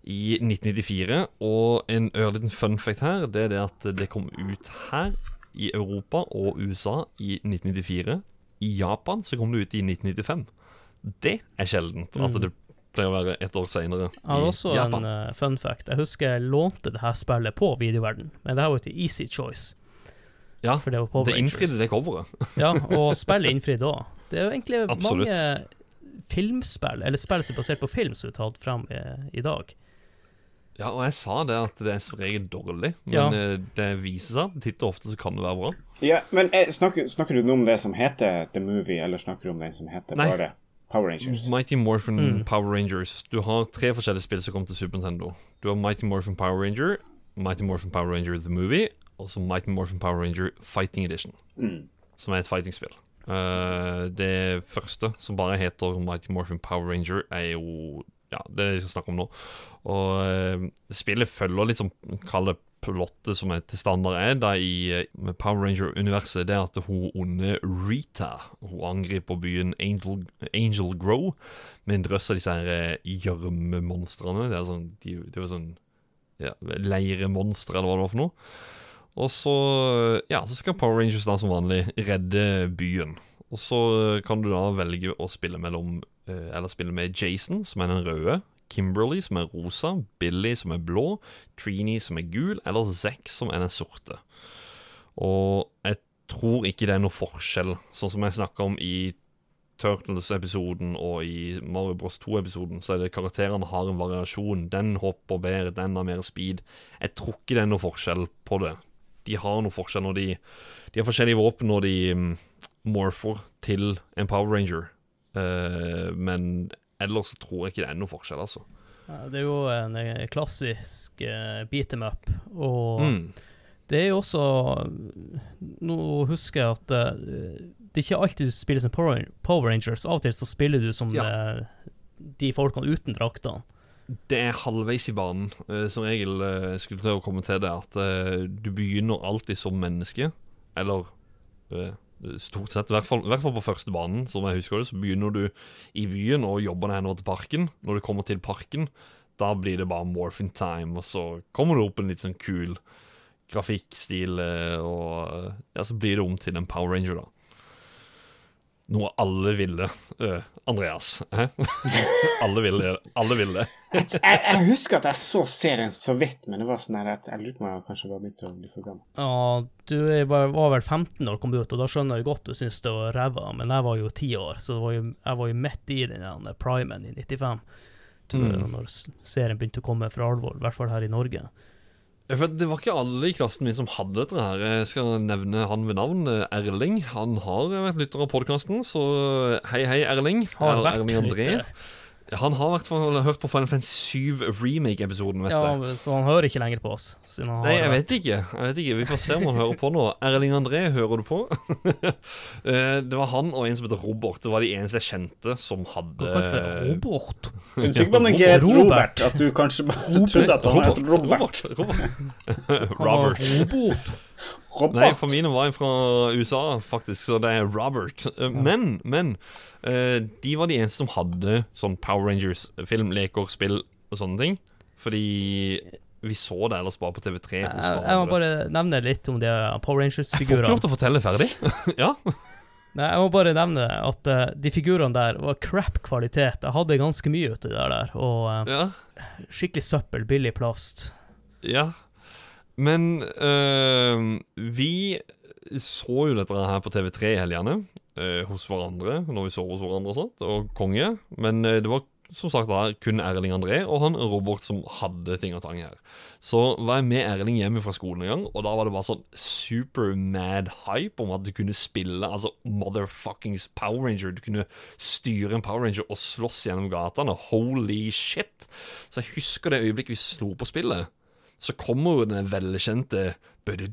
i 1994, og en ørliten fun fact her, det er det at det kom ut her i Europa og USA i 1994. I Japan så kom det ut i 1995. Det er sjeldent at det pleier å være et år seinere Jeg har også Japan. en uh, fun fact. Jeg husker jeg lånte det her spillet på videoverden, men det her var jo til Easy Choice. ja, For det det innfridde det coveret. Ja, og spillet innfridde òg. Det er jo egentlig Absolutt. mange filmspill, eller spill som er basert på film, som er tatt fram i, i dag. Ja, og jeg sa det at det er som regel dårlig, men Ja. eh, det viser seg titt og ofte så kan det være bra. Ja, men eh, snakker, snakker du nå om det som heter The Movie, eller snakker du om den som heter Nei. bare Power Rangers? Mighty Morphin Mm. Power Rangers. Du har tre forskjellige spill som kom til Super Nintendo. Du har Mighty Morphin Power Ranger, Mighty Morphin Power Ranger The Movie, og så Mighty Morphin Power Ranger Fighting Edition, Mm. som er et fightingspill. Eh, det første, som bare heter Mighty Morphin Power Ranger, er jo Ja, det er det vi skal snakke om nå. Og eh, spillet følger litt som Kall plottet som er til standard er da i eh, Power Ranger-universet. Det er at hun onde Rita Hun angriper byen Angel, Angel Grow med en drøss av disse her gjørmemonstrene. Det er sånn De, det jo sånn ja, leiremonstre, eller hva det var for noe. Og så, ja, så skal Power Rangers da som vanlig redde byen. Og så kan du da velge å spille mellom eh, Eller spille med Jason, som er den røde. Kimberly, som er rosa. Billy, som er blå. Trini, som er gul. Eller Zack, som er den sorte. Og jeg tror ikke det er noe forskjell, sånn som jeg snakka om i Turtles-episoden og i Mario Bros 2-episoden, så er det karakterene har en variasjon. Den hopper bedre, den har mer speed. Jeg tror ikke det er noe forskjell på det. De har noe forskjell når de De har forskjellige våpen når de um, morfer til en Power Ranger. Uh, men ellers tror jeg ikke det er noe forskjell, altså. Ja, Det er jo en eh, klassisk uh, beat them up, og Mm. det er jo også Nå husker jeg at uh, det er ikke alltid du spiller som Power Rangers. Av og til så spiller du som Ja. eh, de folkene uten draktene. Det er halvveis i banen. Eh, som regel eh, skulle til å komme til det at eh, du begynner alltid som menneske. Eller stort sett, i hvert, fall, i hvert fall på første banen, som jeg husker det, så begynner du i byen og jobber deg henover til parken. Når du kommer til parken, da blir det bare morphin time, og så kommer du opp en litt sånn kul grafikkstil, eh, og ja, så blir det om til en Power Ranger, da. Noe alle ville. Uh, Andreas. Alle ville det. Alle ville det. Jeg, jeg husker at jeg så serien så vidt, men det var sånn at jeg lurte på om jeg kanskje var begynt å bli for gammel. Ja, du var, var vel 15 da du kom ut, og da skjønner jeg godt du syns det var ræva, men jeg var jo 10 år, så det var jo, jeg var jo midt i den primen i 95. Tror Mm. Når serien begynte å komme for alvor, i hvert fall her i Norge. For Det var ikke alle i klassen min som hadde dette her. Jeg skal nevne han ved navn. eh, Erling. Han har vært lytter av podkasten, så hei, hei, Erling. Har vært Erling André. lytter. Han har fall hørt på Final Fantasy 7 Remake-episoden, vet Ja, så han hører ikke lenger på oss. Siden han Nei, jeg vet ikke. Jeg vet ikke. Vi får se om han hører på nå. Erling André, hører du på? Eh, det var han og en som heter Robert. Det var de eneste jeg kjente som hadde du Robert? Unnskyld er sikker på at han ikke het Robert. Robert, at du kanskje bare trodde at han het Robert. Robert. Robert. Robert. Robert. Robert. Nei, for mine var fra USA, faktisk, så det er Robert. Eh, Men, men eh, de var de eneste som hadde sånn Power Rangers-film, leker, spill og sånne ting. Fordi vi så det ellers bare på TV3. Jeg, må bare nevne litt om de Power Jeg får ikke lov til å fortelle ferdig. ja. Nei, Jeg må bare nevne at eh, de figurene der var crap kvalitet. Jeg hadde ganske mye uti det der, og ja. skikkelig søppel, billig plast. Ja. Men øh, vi så jo dette her på TV3 i helgene. øh, hos hverandre når vi så hos hverandre og sånt, og konge. Men øh, det var som sagt da kun Erling André og han Robert som hadde ting og tang her. Så var jeg med Erling hjemme fra skolen en gang, og da var det bare sånn super mad hype om at du kunne spille altså motherfuckings Power Ranger. Du kunne styre en Power Ranger og slåss gjennom gatene. Holy shit! Så jeg husker det øyeblikket vi slo på spillet. Så kommer jo den velkjente Den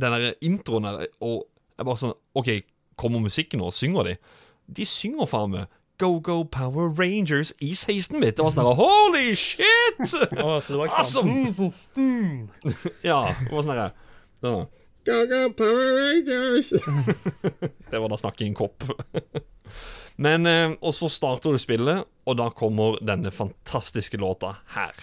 der introen der, og jeg bare sånn OK, kommer musikken nå, synger de? De synger faen meg Go Go Power Rangers i 16-bit. Det var sånn der, Holy shit! Å, så det var ikke sånn Ja, det var sånn derre. Go Go Power Rangers! det var da snakk i en kopp. Men eh, Og så starter du spillet, og da kommer denne fantastiske låta her.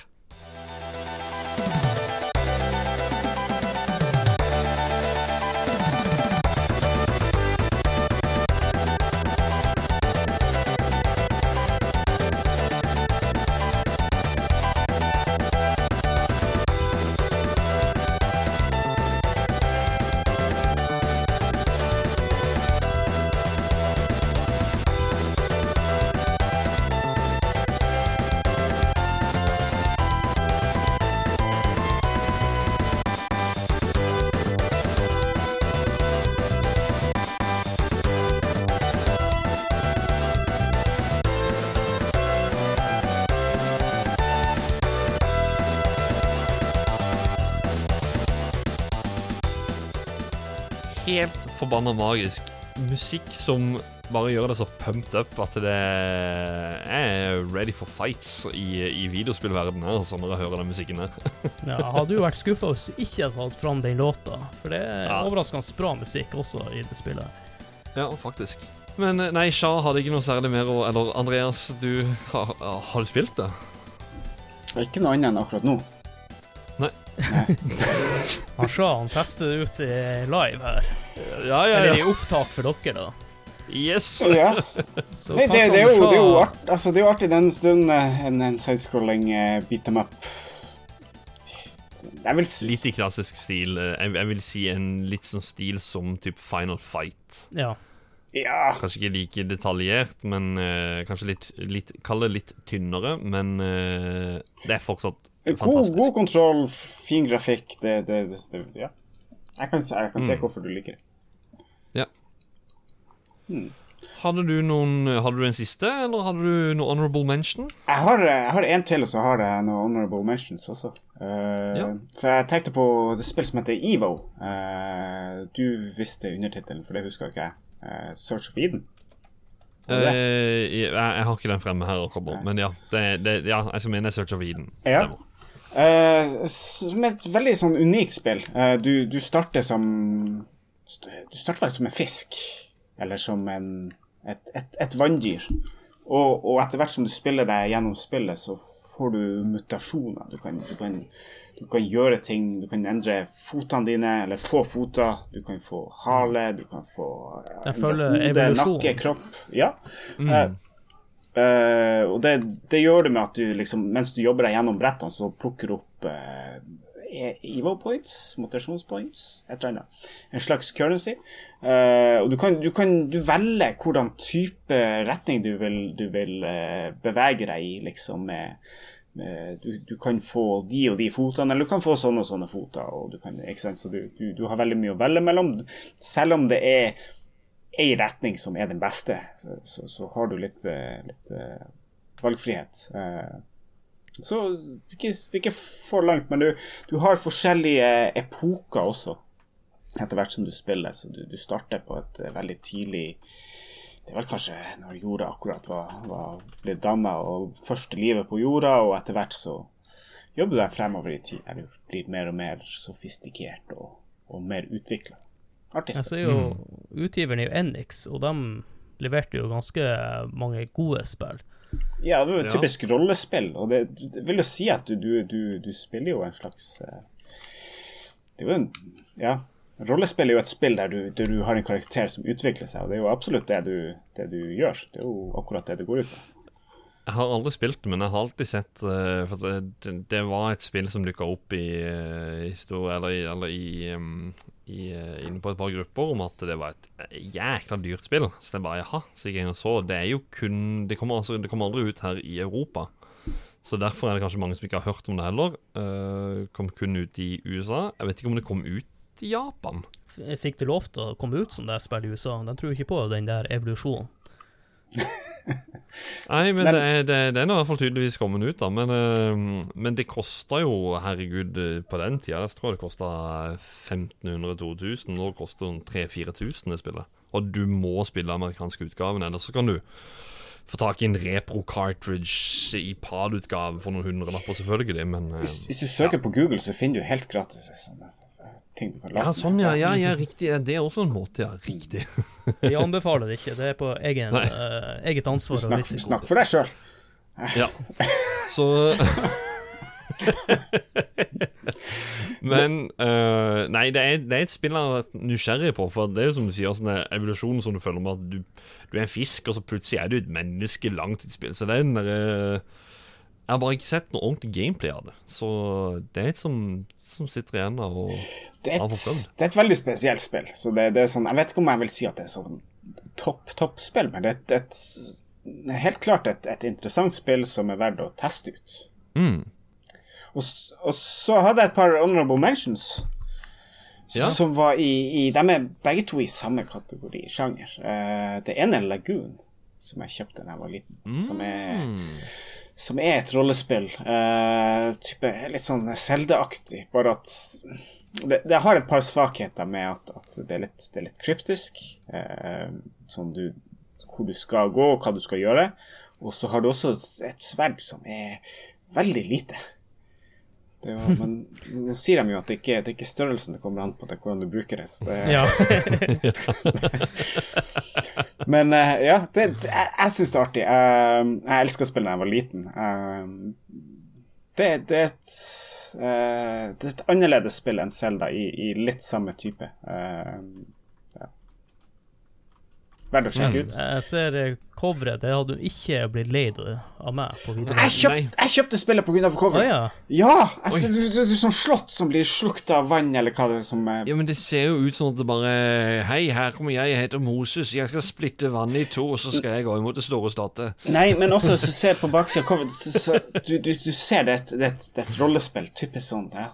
Forbanna magisk. Musikk som bare gjør det så pumped up at det er ready for fights i, i videospillverdenen her, altså, når jeg hører den musikken her. Ja, hadde jo vært skuffa hvis du ikke hadde tatt fram den låta, for det er Ja. overraskende bra musikk også i det spillet. Ja, faktisk. Men eh, nei, Shah hadde ikke noe særlig mer å Eller Andreas, du har, har du spilt det? Ikke noe annet enn akkurat nå. Han Sja, han tester det ut i live her. Ja, Eller i opptak for dere, da. Yes! Ja. Så Nei, det, det, er jo, det, er jo art, altså, det er jo artig den stunden eh, en, en sidescrolling uh, beat them up. Jeg vil si Litt i klassisk stil. eh, Jeg, jeg vil si en litt sånn stil som typ Final Fight. Ja. Ja. Kanskje ikke like detaljert, men uh, kanskje litt, litt Kall det litt tynnere, men uh, det er fortsatt God, fantastisk. god kontroll, fin grafikk. Det, det, det, det Ja. Jeg kan, jeg kan se Mm. hvorfor du liker det. Hadde du noen Hadde du en siste, eller hadde du noe honorable mention? Jeg har, jeg har en til, og så har jeg noen honorable mentions også. Uh, Ja. For jeg tenkte på det spill som heter EVO. Uh, du visste undertittelen, for det husker ikke jeg. Uh, Search of Eden. Jeg, jeg har ikke den fremme her, men ja. Det, det, ja jeg mener Search of Eden. Ja. Stemmer. Eh, som et veldig sånn unikt spill. Eh, du, du starter som Du starter vel som en fisk, eller som en, et, et, et vanndyr. Og, og etter hvert som du spiller deg gjennom spillet, så får du mutasjoner. Du kan, du kan, du kan gjøre ting. Du kan endre fotene dine, eller få foter. Du kan få hale, du kan få eh, Den hode, nakke, kropp. Ja. Eh, Eh, og det, det gjør det med at du liksom, mens du jobber deg gjennom brettene, så plukker du opp uh, Evo points, motivasjonspoints, et eller annet. En slags currency. Uh, og du kan, du kan du velge hvordan type retning du vil, du vil eh, bevege deg i, liksom med med- du, du kan få de og de fotene, eller du kan få sånne og sånne foter. Og du kan. Du, du, du har veldig mye å velge mellom. Selv om det er ei retning som er den beste, så, så, så har du litt, eh, litt eh, valgfrihet. Eh, så det er, ikke, det er ikke for langt, men du, du har forskjellige epoker også, etter hvert som du spiller. Så du, du starter på et veldig tidlig Det er vel kanskje når jorda akkurat var, var ble danna, og første livet på jorda, og etter hvert så jobber du deg fremover i tid, du blir mer og mer sofistikert og, og mer utvikla. Artig Jeg ser jo Utgiveren er jo Enix, og de leverte jo ganske mange gode spill. Ja, det var jo typisk Ja. rollespill, og det, det vil jo si at du, du, du, du spiller jo en slags eh, Det er jo en Ja. Rollespill er jo et spill der du, der du har en karakter som utvikler seg, og det er jo absolutt det du, det du gjør. Det er jo akkurat det det går ut på. Jeg har aldri spilt det, men jeg har alltid sett uh, For det, det, var et spill som dukka opp i uh, historie Eller, i, eller i, um, i, eh, inne på et par grupper om at det var et eh, jækla dyrt spill. Så det bare jaha, så gikk jeg inn så. Det er jo kun Det kommer, altså, det kommer aldri ut her i Europa. Så derfor er det kanskje mange som ikke har hørt om det heller. Uh, kom kun ut i USA. Jeg vet ikke om det kom ut i Japan. Fikk det lov til å komme ut som det spillet i USA? De tror ikke på den der evolusjonen. Nei, men, Men- det, er, det, den er i hvert fall tydeligvis kommet ut, da. Men, eh, men det kosta jo, herregud, på den tida Jeg tror det kosta 1500-2000. Nå koster det 3000-4000 det spillet. Og du må spille amerikanske utgaven, ellers så kan du få tak i en repro cartridge i PAD-utgave for noen hundrelapper, selvfølgelig, men eh, Hvis, hvis du søker på Google, så finner du helt gratis Sånn. Ting du kan Ja, sånn, ja. Ja, ja, riktig. Det er også en måte, ja. Riktig. Vi anbefaler det ikke. Det er på egen, eh, eget ansvar og Snakk, risiko. snakk for deg sjøl. Ja. Så Men uh, Nei, det er, det er et spill jeg har vært nysgjerrig på. For det er jo som du sier, sånn der evolusjon som du føler med at du, du er en fisk, og så plutselig er du et menneske langt i spill. Så det er den derre Jeg har bare ikke sett noe ordentlig gameplay av det. Så det er et som, som sitter igjen av å Det, er et- det er et veldig spesielt spill. Så det, det er sånn, jeg vet ikke om jeg vil si at det er sånn topp spill men det er et, et, helt klart et, et interessant spill som er verdt å teste ut. mm. Og, og så hadde jeg et par honorable mentions. Ja. Som var i, i De er begge to i samme kategori, sjanger. Uh, det ene er Lagoon, som jeg kjøpte da jeg var liten. Som er Mm. Som er et rollespill. Uh, type Litt sånn Zelda-aktig, bare at det, det har et par svakheter med at, at det, er litt, det er litt kryptisk. Uh, sånn du, hvor du skal gå, og hva du skal gjøre. Og så har du også et sverd som er veldig lite. Jo, men nå sier de jo at det ikke det er ikke størrelsen det kommer an på, det er hvordan du bruker det. Så det Ja. Men eh, ja, det, jeg, jeg syns det er artig. Eh, jeg elsker å spille da jeg var liten. Eh, det, det, er et, det er et annerledes spill enn Zelda i, i litt samme type. Eh. Verdt å sjekke ut. Jeg ser eh, coveret. Det hadde du ikke blitt leid av meg på video. Jeg kjøpte, jeg kjøpte spillet pga. coveret. coveret. ja. Ja! Jeg synes, det, er sånn slott som blir slukt av vann, eller hva det er som er. Ja, men det ser jo ut som at det bare Hei, her kommer jeg, jeg heter Moses. Jeg skal splitte vannet i to, og så skal jeg gå imot det store statet. Nei, men også du ser på baksida av coveret, så, så, du, du, du ser det er det er et, det er et rollespill. Typisk sånn ja,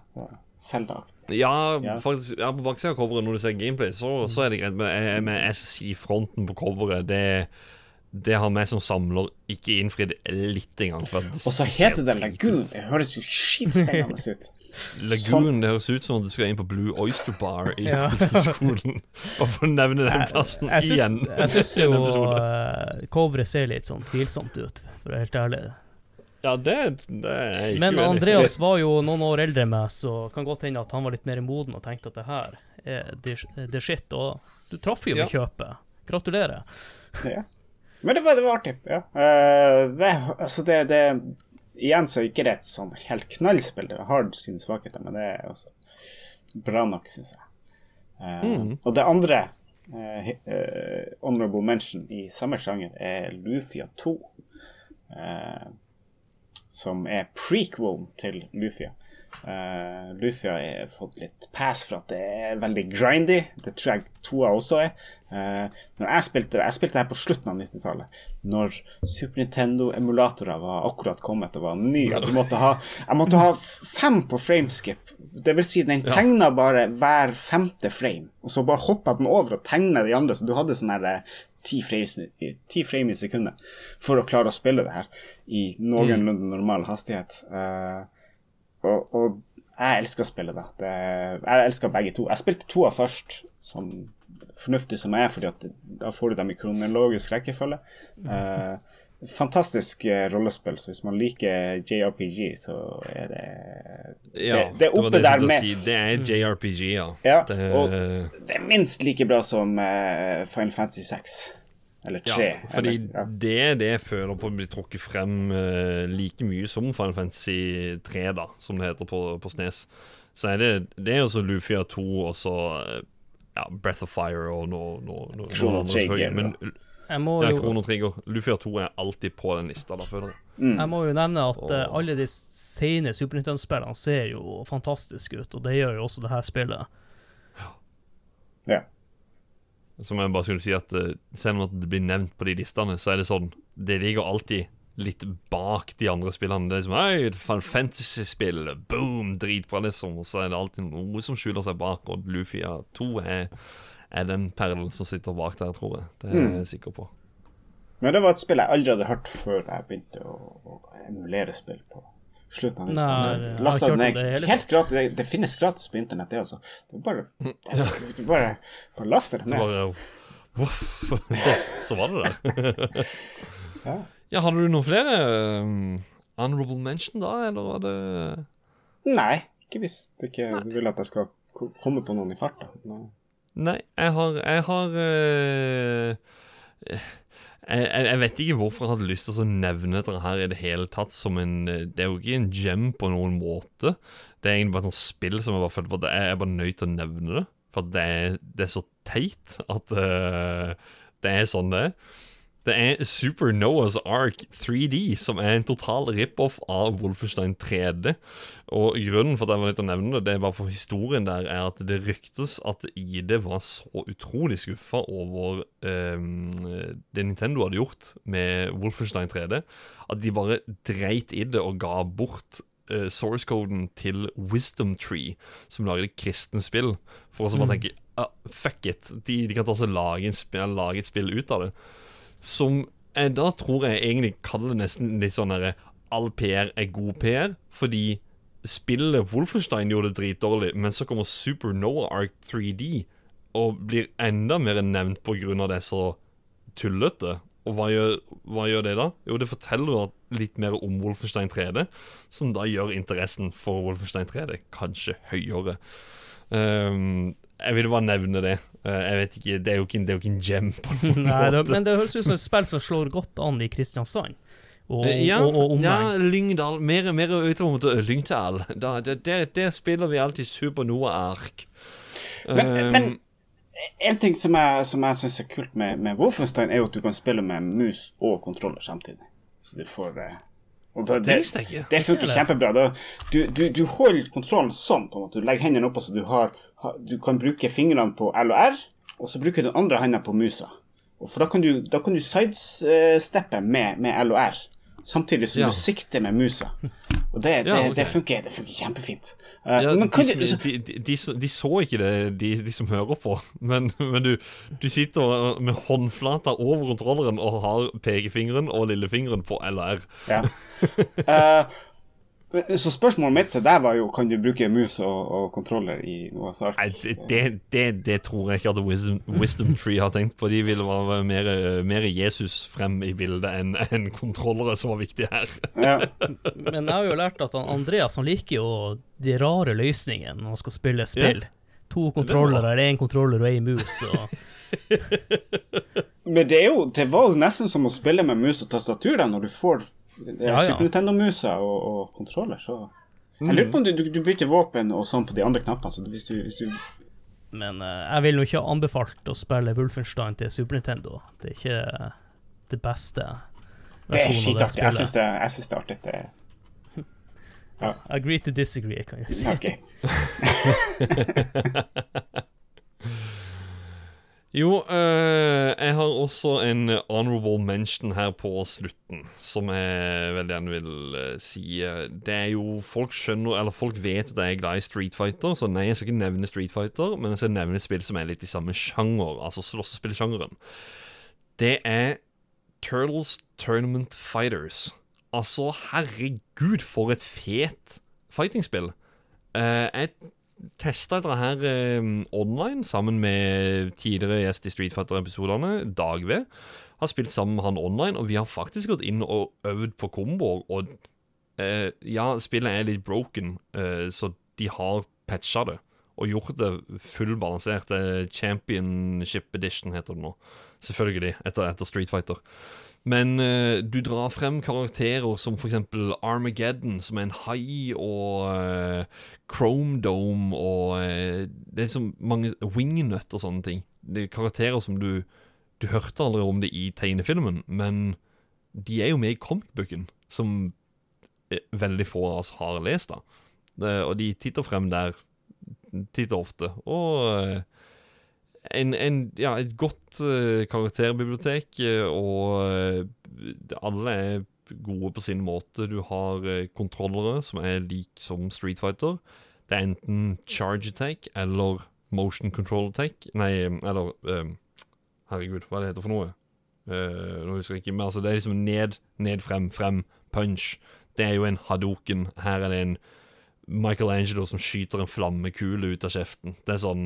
Zelda-aktig. Ja, Ja. faktisk ja, på baksida av coveret, når du ser gameplay, så, så er det greit. Men jeg- med SSI-fronten på coveret, det, det har vi som samler ikke innfridd litt engang. for det Og så heter det Lagoon. Det høres jo skitspennende ut. Lagoon, det høres ut som du skal inn på Blue Oyster Bar i Ja. skolen. Bare for å nevne den plassen Jeg syns, igjen. jeg syns jo uh, coveret ser litt sånn tvilsomt ut, for å være helt ærlig. Ja, det, det er ikke Men. Andreas var jo noen år eldre enn meg, så kan godt hende at han var litt mer moden og tenkte at det her er the, the shit. Og du traff jo med Ja. kjøpet. Gratulerer. Ja. Men det var, det var artig. Ja. Uh, det, altså det, det Igjen så er ikke det et sånn helt knallspill. Det har sine svakheter, men det er også bra nok, syns jeg. Uh, Mm. Og det andre uh, eh, honorable mention i samme sjanger er Lufia 2. som er prequel til Lufia. Uh, Lufia har fått litt pass for at det er veldig grindy. Det tror jeg toa også er. Uh, når jeg spilte Jeg spilte her på slutten av 90-tallet, når Super Nintendo-emulatorer var akkurat kommet og var ha, jeg måtte ha fem på frameskip. Det vil si, den tegna bare hver femte frame, og så bare hoppa den over og tegna de andre, så du hadde sånn her eh, ti frames, frame i sekundet for å klare å spille det her i noenlunde normal hastighet. Uh, og, og jeg elsker å spille Det, jeg elsker begge to. Jeg spilte toa først, som fornuftig som jeg er, fordi at da får du dem i kronologisk rekkefølge. Eh, fantastisk eh, rollespill, så hvis man liker JRPG, så er det Ja, det, det er oppe det jeg der med Si. Det er JRPG, ja. Ja, det, og det er minst like bra som eh, Final Fantasy 6. Eller 3. ja, fordi eller, ja. det det føler på blir trukket frem eh, like mye som Final Fantasy 3, da, som det heter på, på Snes. Så er det Det er også Lufia 2 og så ja, Breath of Fire og noe, noe, noe, noe Trigger. Men Jeg må ja, jo, Chrono Trigger. Lufia 2 er alltid på den lista, da, føler jeg. Mm. jeg må jo nevne at og... Åh. alle de sene Super Nintendo-spillene ser jo fantastiske ut, og det gjør jo også det her spillet. ja. Som jeg bare skulle si at uh, Selv om det blir nevnt på de listene, så er det sånn Det ligger alltid litt bak de andre spillene. Det er liksom Hei, Fantasy-spill, boom, dritbra, liksom. Og så er det alltid noe som skjuler seg bak, og Lufia 2 er, er den perlen som sitter bak der, tror jeg. Det er jeg sikker på. Men det var et spill jeg aldri hadde hørt før jeg begynte å, å emulere spill på slutten av Nei, 90-tallet. jeg har ikke hørt om ned det hele helt tatt. gratis. Det, det finnes gratis på internett, det også. Du bare, du bare, bare laster det Så ned. bare så, så var det der. Ja. Ja, Hadde du noen flere um, honorable mention da, eller var det Nei, ikke hvis du ikke vil at jeg skal komme på noen i farta. Nei. Jeg har Jeg har eh, jeg, jeg vet ikke hvorfor jeg hadde lyst til å nevne dette her i det hele tatt som en Det er jo ikke en gem på noen måte. Det er egentlig bare et spill som jeg bare føler på at jeg er bare nødt til å nevne det. For det er, det er så teit at eh, det er sånn det er. Det er Super Noah's Ark 3D, som er en total rip-off av Wolfenstein 3D. Og grunnen for at jeg var nødt til å nevne det, det er bare for historien der, er at det ryktes at ID var så utrolig skuffa over um, det Nintendo hadde gjort med Wolfenstein 3D, at de bare dreit i det og ga bort uh, source-coden til Wisdom Tree, som lager det kristne spill, for å så bare tenke ah, fuck it, de, de kan ta og lage, lage et spill ut av det. Som jeg da tror jeg egentlig kaller det nesten litt sånn herre All PR er god PR, fordi spillet Wolfenstein gjorde det dritdårlig, men så kommer Super Noah Ark 3D og blir enda mer nevnt av det så tullete. Og hva gjør, hva gjør det da? Jo, det forteller litt mer om Wolfenstein 3D, som da gjør interessen for Wolfenstein 3D kanskje høyere. Um, jeg ville bare nevne det. Eh, jeg vet ikke, Det er jo ikke, det er jo ikke en gem på noen Nei, det, måte. men det høres ut som et spill som slår godt an i Kristiansand. Og, Eh, ja, og, og ja. Lyngdal. Mer, mer utover mot Lyngdal. Da, der, der, der spiller vi alltid Super Noah-ark. Men, Um, men en ting som jeg, som jeg syns er kult med, med Wolfenstein, er jo at du kan spille med mus og kontroller samtidig. Så du får eh, og da, det det, ikke. det funker kjempebra. Da, du, du, du holder kontrollen sånn, på en måte. Du legger hendene oppå så du har Du kan bruke fingrene på L og R, og så bruker du den andre hånda på musa. Og for da kan du, da kan du sidesteppe med, med L og R, samtidig som Ja. du sikter med musa. Og det, det, Ja, okay. det, funker, det funker kjempefint. Uh, Ja, men de, som, så, de, de, de, så- ikke det, de, de som hører på. Men, men du, du sitter med håndflata over kontrolleren og har pekefingeren og lillefingeren på LR. Ja. Eh, så spørsmålet mitt til deg var jo kan du bruke mus og, og kontroller i noe ark. Nei, det, det, det, tror jeg ikke at Wisdom, Wisdom Tree har tenkt på. De ville være mer, mer Jesus frem i bildet enn en kontrollere som var viktig her. Ja. Men jeg har jo lært at Andreas han liker jo de rare løsningene når han skal spille spill. To kontrollere, én kontroller og én mus. Og Men det, jo, det var jo nesten som å spille med mus og tastatur da, når du får er Ja, ja. Super Nintendo-musa og, og kontroller. Så Jeg lurer på om du, du, du bytter våpen og sånn på de andre knappene. Så hvis du, hvis du Men uh, jeg vil jo ikke anbefalt å spille Wolfenstein til Super Nintendo. Det er ikke det beste Det er skitartig. Jeg syns det, jeg synes det er artig. Det, Agree to disagree, kan jeg si. ok. Jo, eh, jeg har også en honorable mention her på slutten, som jeg veldig gjerne vil eh, si. Det er jo Folk skjønner, eller folk vet at jeg er glad i Street Fighter, så nei, jeg skal ikke nevne Street Fighter, men jeg skal nevne et spill som er litt i samme sjanger, altså slåssespillsjangeren. Det er Turtles Tournament Fighters. Altså, herregud, for et fet fightingspill. Eh, jeg testa dette her eh, online sammen med tidligere gjest i Street Fighter-episodene, Dagve. Har spilt sammen med han online, og vi har faktisk gått inn og øvd på komboer. Og eh, ja, spillet er litt broken, eh, så de har patcha det. Og gjort det fullbalansert. Eh, Championship Edition heter det nå. Selvfølgelig, etter, etter Street Fighter. Men uh, du drar frem karakterer som eksempel Armageddon, som er en hai, og uh, Chrome Dome, og uh, det er så mange Wingnut og sånne ting. Det er karakterer som du Du hørte aldri om det i tegnefilmen, men de er jo med i comicbooken, som veldig få av oss har lest, da. Det, og de titter frem der titt og ofte. Og en, en, ja, et godt uh, karakterbibliotek, eh, og eh, alle er gode på sin måte. Du har kontrollere som er lik som Street Fighter. Det er enten charge attack eller motion control attack. Nei, eller um, Herregud, hva er det heter for noe? Uh, nå husker jeg ikke, men altså det er liksom ned, ned, frem, frem, punch. Det er jo en hadoken. Her er det en Michelangelo som skyter en flammekule ut av kjeften. Det er sånn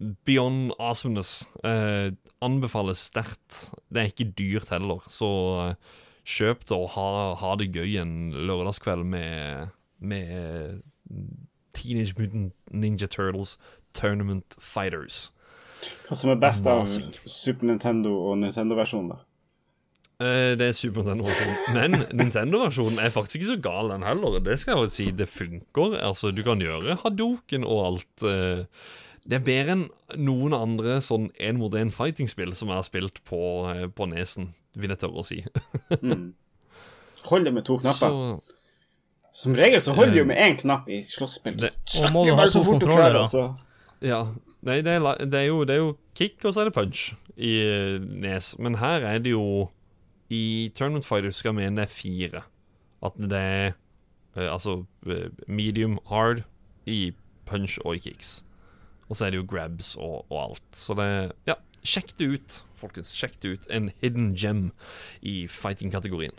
Beyond awesomeness. Eh, anbefales sterkt. Det er ikke dyrt heller, så eh, kjøp det og ha, ha, det gøy en lørdagskveld med, med Teenage Mutant Ninja Turtles Tournament Fighters. Hva som er best av Super Nintendo og Nintendo-versjonen, da? Eh, det er Super Nintendo-versjonen. Men Nintendo-versjonen er faktisk ikke så gal, den heller. Det skal jeg jo si. Det funker. Altså, du kan gjøre hadoken og alt. Eh, det er bedre enn noen andre sånn én mot én fighting-spill som jeg har spilt på, eh, på nesen, vil jeg tørre å si. mm. Hold det med to knapper. Så, som regel så holder du jo med én knapp i slåsspill. Og må du ha to kontrollere. Altså. Ja. Nei, det er, det, er jo, det er, jo, kick, og så er det punch i uh, nes. Men her er det jo I Tournament Fighter skal vi mene det er fire. At det er altså medium, hard i punch og i kicks. Og så er det jo grabs og, og alt. Så det Ja, sjekk det ut, folkens. Sjekk det ut. En hidden gem i fighting-kategorien.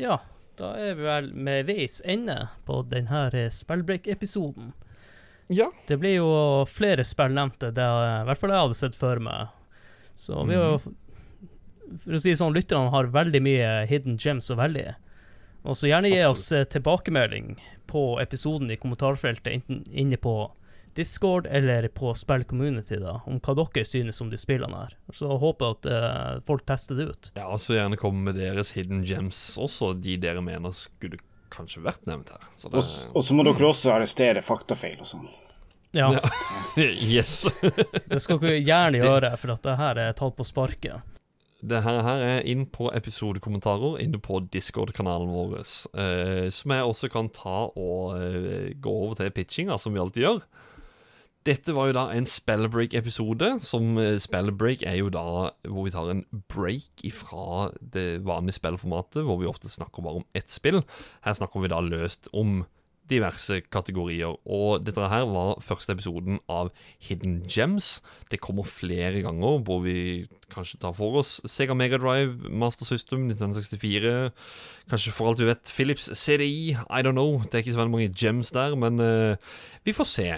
Ja, da er vi vel med veis ende på denne spillbreak-episoden. Ja. Det blir jo flere spill nevnte, det i hvert fall jeg hadde sett for meg. Så vi har jo For å si det sånn, lytterne har veldig mye hidden gems å velge og så gjerne gi oss eh, tilbakemelding på episoden i kommentarfeltet, enten inne på Discord eller på Spill Community, da, om hva dere synes om de spillene her. Så håper jeg at uh, folk tester det ut. Ja, så gjerne komme med deres hidden gems også, de dere mener skulle kanskje vært nevnt her. Så det, og, så må dere også arrestere faktafeil og sånn. Ja. ja. yes. det skal dere gjerne gjøre, for at det her er tatt på sparket. Det her, her er inn på episodekommentarer inne på Discord-kanalen vår, eh, som jeg også kan ta og eh, gå over til pitchinga, som vi alltid gjør. Dette var jo da en Spellbreak-episode. Som eh, Spellbreak er jo da hvor vi tar en break ifra det vanlige spillformatet, hvor vi ofte snakker bare om ett spill. Her snakker vi da løst om diverse kategorier. Og dette her var første episoden av Hidden Gems. Det kommer flere ganger hvor vi kanskje tar for oss Sega Megadrive, Master System, 1964. Kanskje for alt du vet Philips CDI. I don't know. Det er ikke så veldig mange gems der, men uh, vi får se.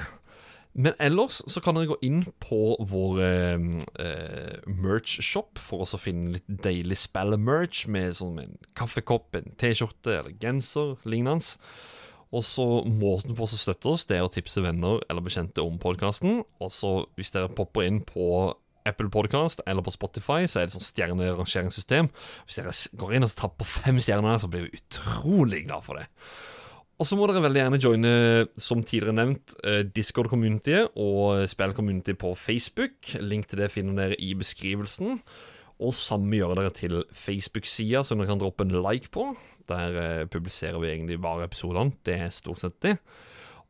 Men ellers så kan dere gå inn på vår eh, merch-shop for å finne litt deilig spell merch med sånn en kaffekopp, en T-skjorte eller genser lignende. Og så Måten på å støtte oss, det er å tipse venner eller bekjente om podkasten. Og så hvis dere popper inn på Apple Podcast eller på Spotify, så er det sånn stjernerangeringssystem. Hvis dere går inn og tar på fem stjerner, så blir vi utrolig glad for det. Og så må dere veldig gjerne joine, som tidligere nevnt, eh, Discord-communityet og spill-community på Facebook. Link til det finner dere i beskrivelsen. Og samme gjør dere til Facebook-sida, som dere kan droppe en like på. Der eh, publiserer vi egentlig bare episodene. Det er stort sett det.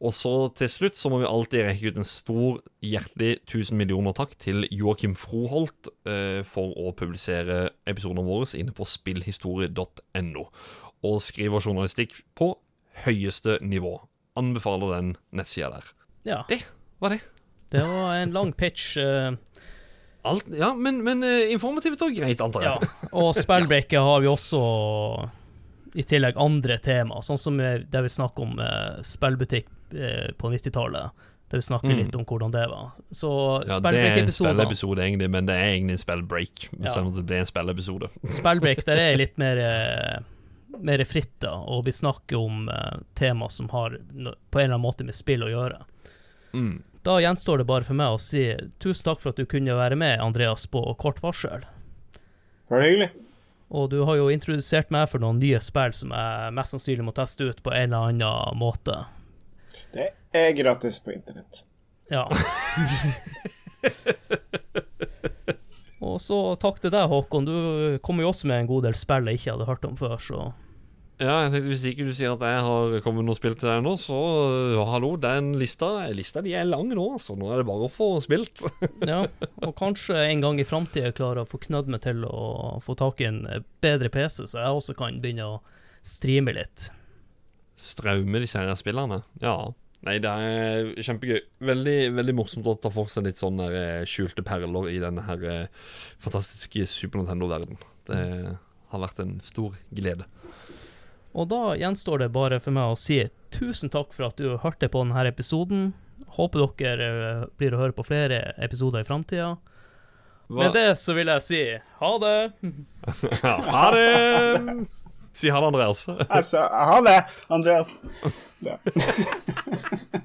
Og så til slutt så må vi alltid rekke ut en stor, hjertelig tusen millioner takk til Joakim Froholt eh, for å publisere episodene våre inne på spillhistorie.no. Og skriver journalistikk på høyeste nivå. Anbefaler den nettsida der. Ja. Det var det. Det var en lang pitch. Uh Alt, ja, men, men uh, informativt og greit, antar jeg. Ja. Og spillbreaket har vi også i tillegg andre tema, sånn som det vi snakker om eh, spillbutikk eh, på 90-tallet. Der vi snakker mm. litt om hvordan det var. Så ja, Det er en spillepisode, egentlig, men det er egentlig en spillbreak. Ja. Selv om det blir en spillepisode. spillbreak, der er litt mer mer fritt, da, og vi snakker om tema som har på en eller annen måte med spill å gjøre. Mm. Da gjenstår det bare for meg å si tusen takk for at du kunne være med, Andreas, på kort varsel. Bare hyggelig. Og du har jo introdusert meg for noen nye spill som jeg mest sannsynlig må teste ut på en eller annen måte. Det er gratis på internett. Ja. Og så takk til deg, Håkon. Du kommer jo også med en god del spill jeg ikke hadde hørt om før, så ja, jeg tenkte Hvis ikke du sier at jeg har kommet noe spill til deg nå, så ja, hallo, den lista, lista de er lang nå, så nå er det bare å få spilt. ja, og kanskje en gang i framtida klarer å få knødd meg til å få tak i en bedre PC, så jeg også kan begynne å streame litt. Straume disse her spillerne? Ja. Nei, det er kjempegøy. Veldig, veldig morsomt å ta for seg litt sånne eh, skjulte perler i denne her eh, fantastiske Super Nintendo-verden. Det har vært en stor glede. Og da gjenstår det bare for meg å si tusen takk for at du hørte på denne episoden. Håper dere eh, blir å høre på flere episoder i framtida. Med det så vil jeg si ha det. Ha det! Si ha det, Andreas. Altså, ha det, Andreas. Ja.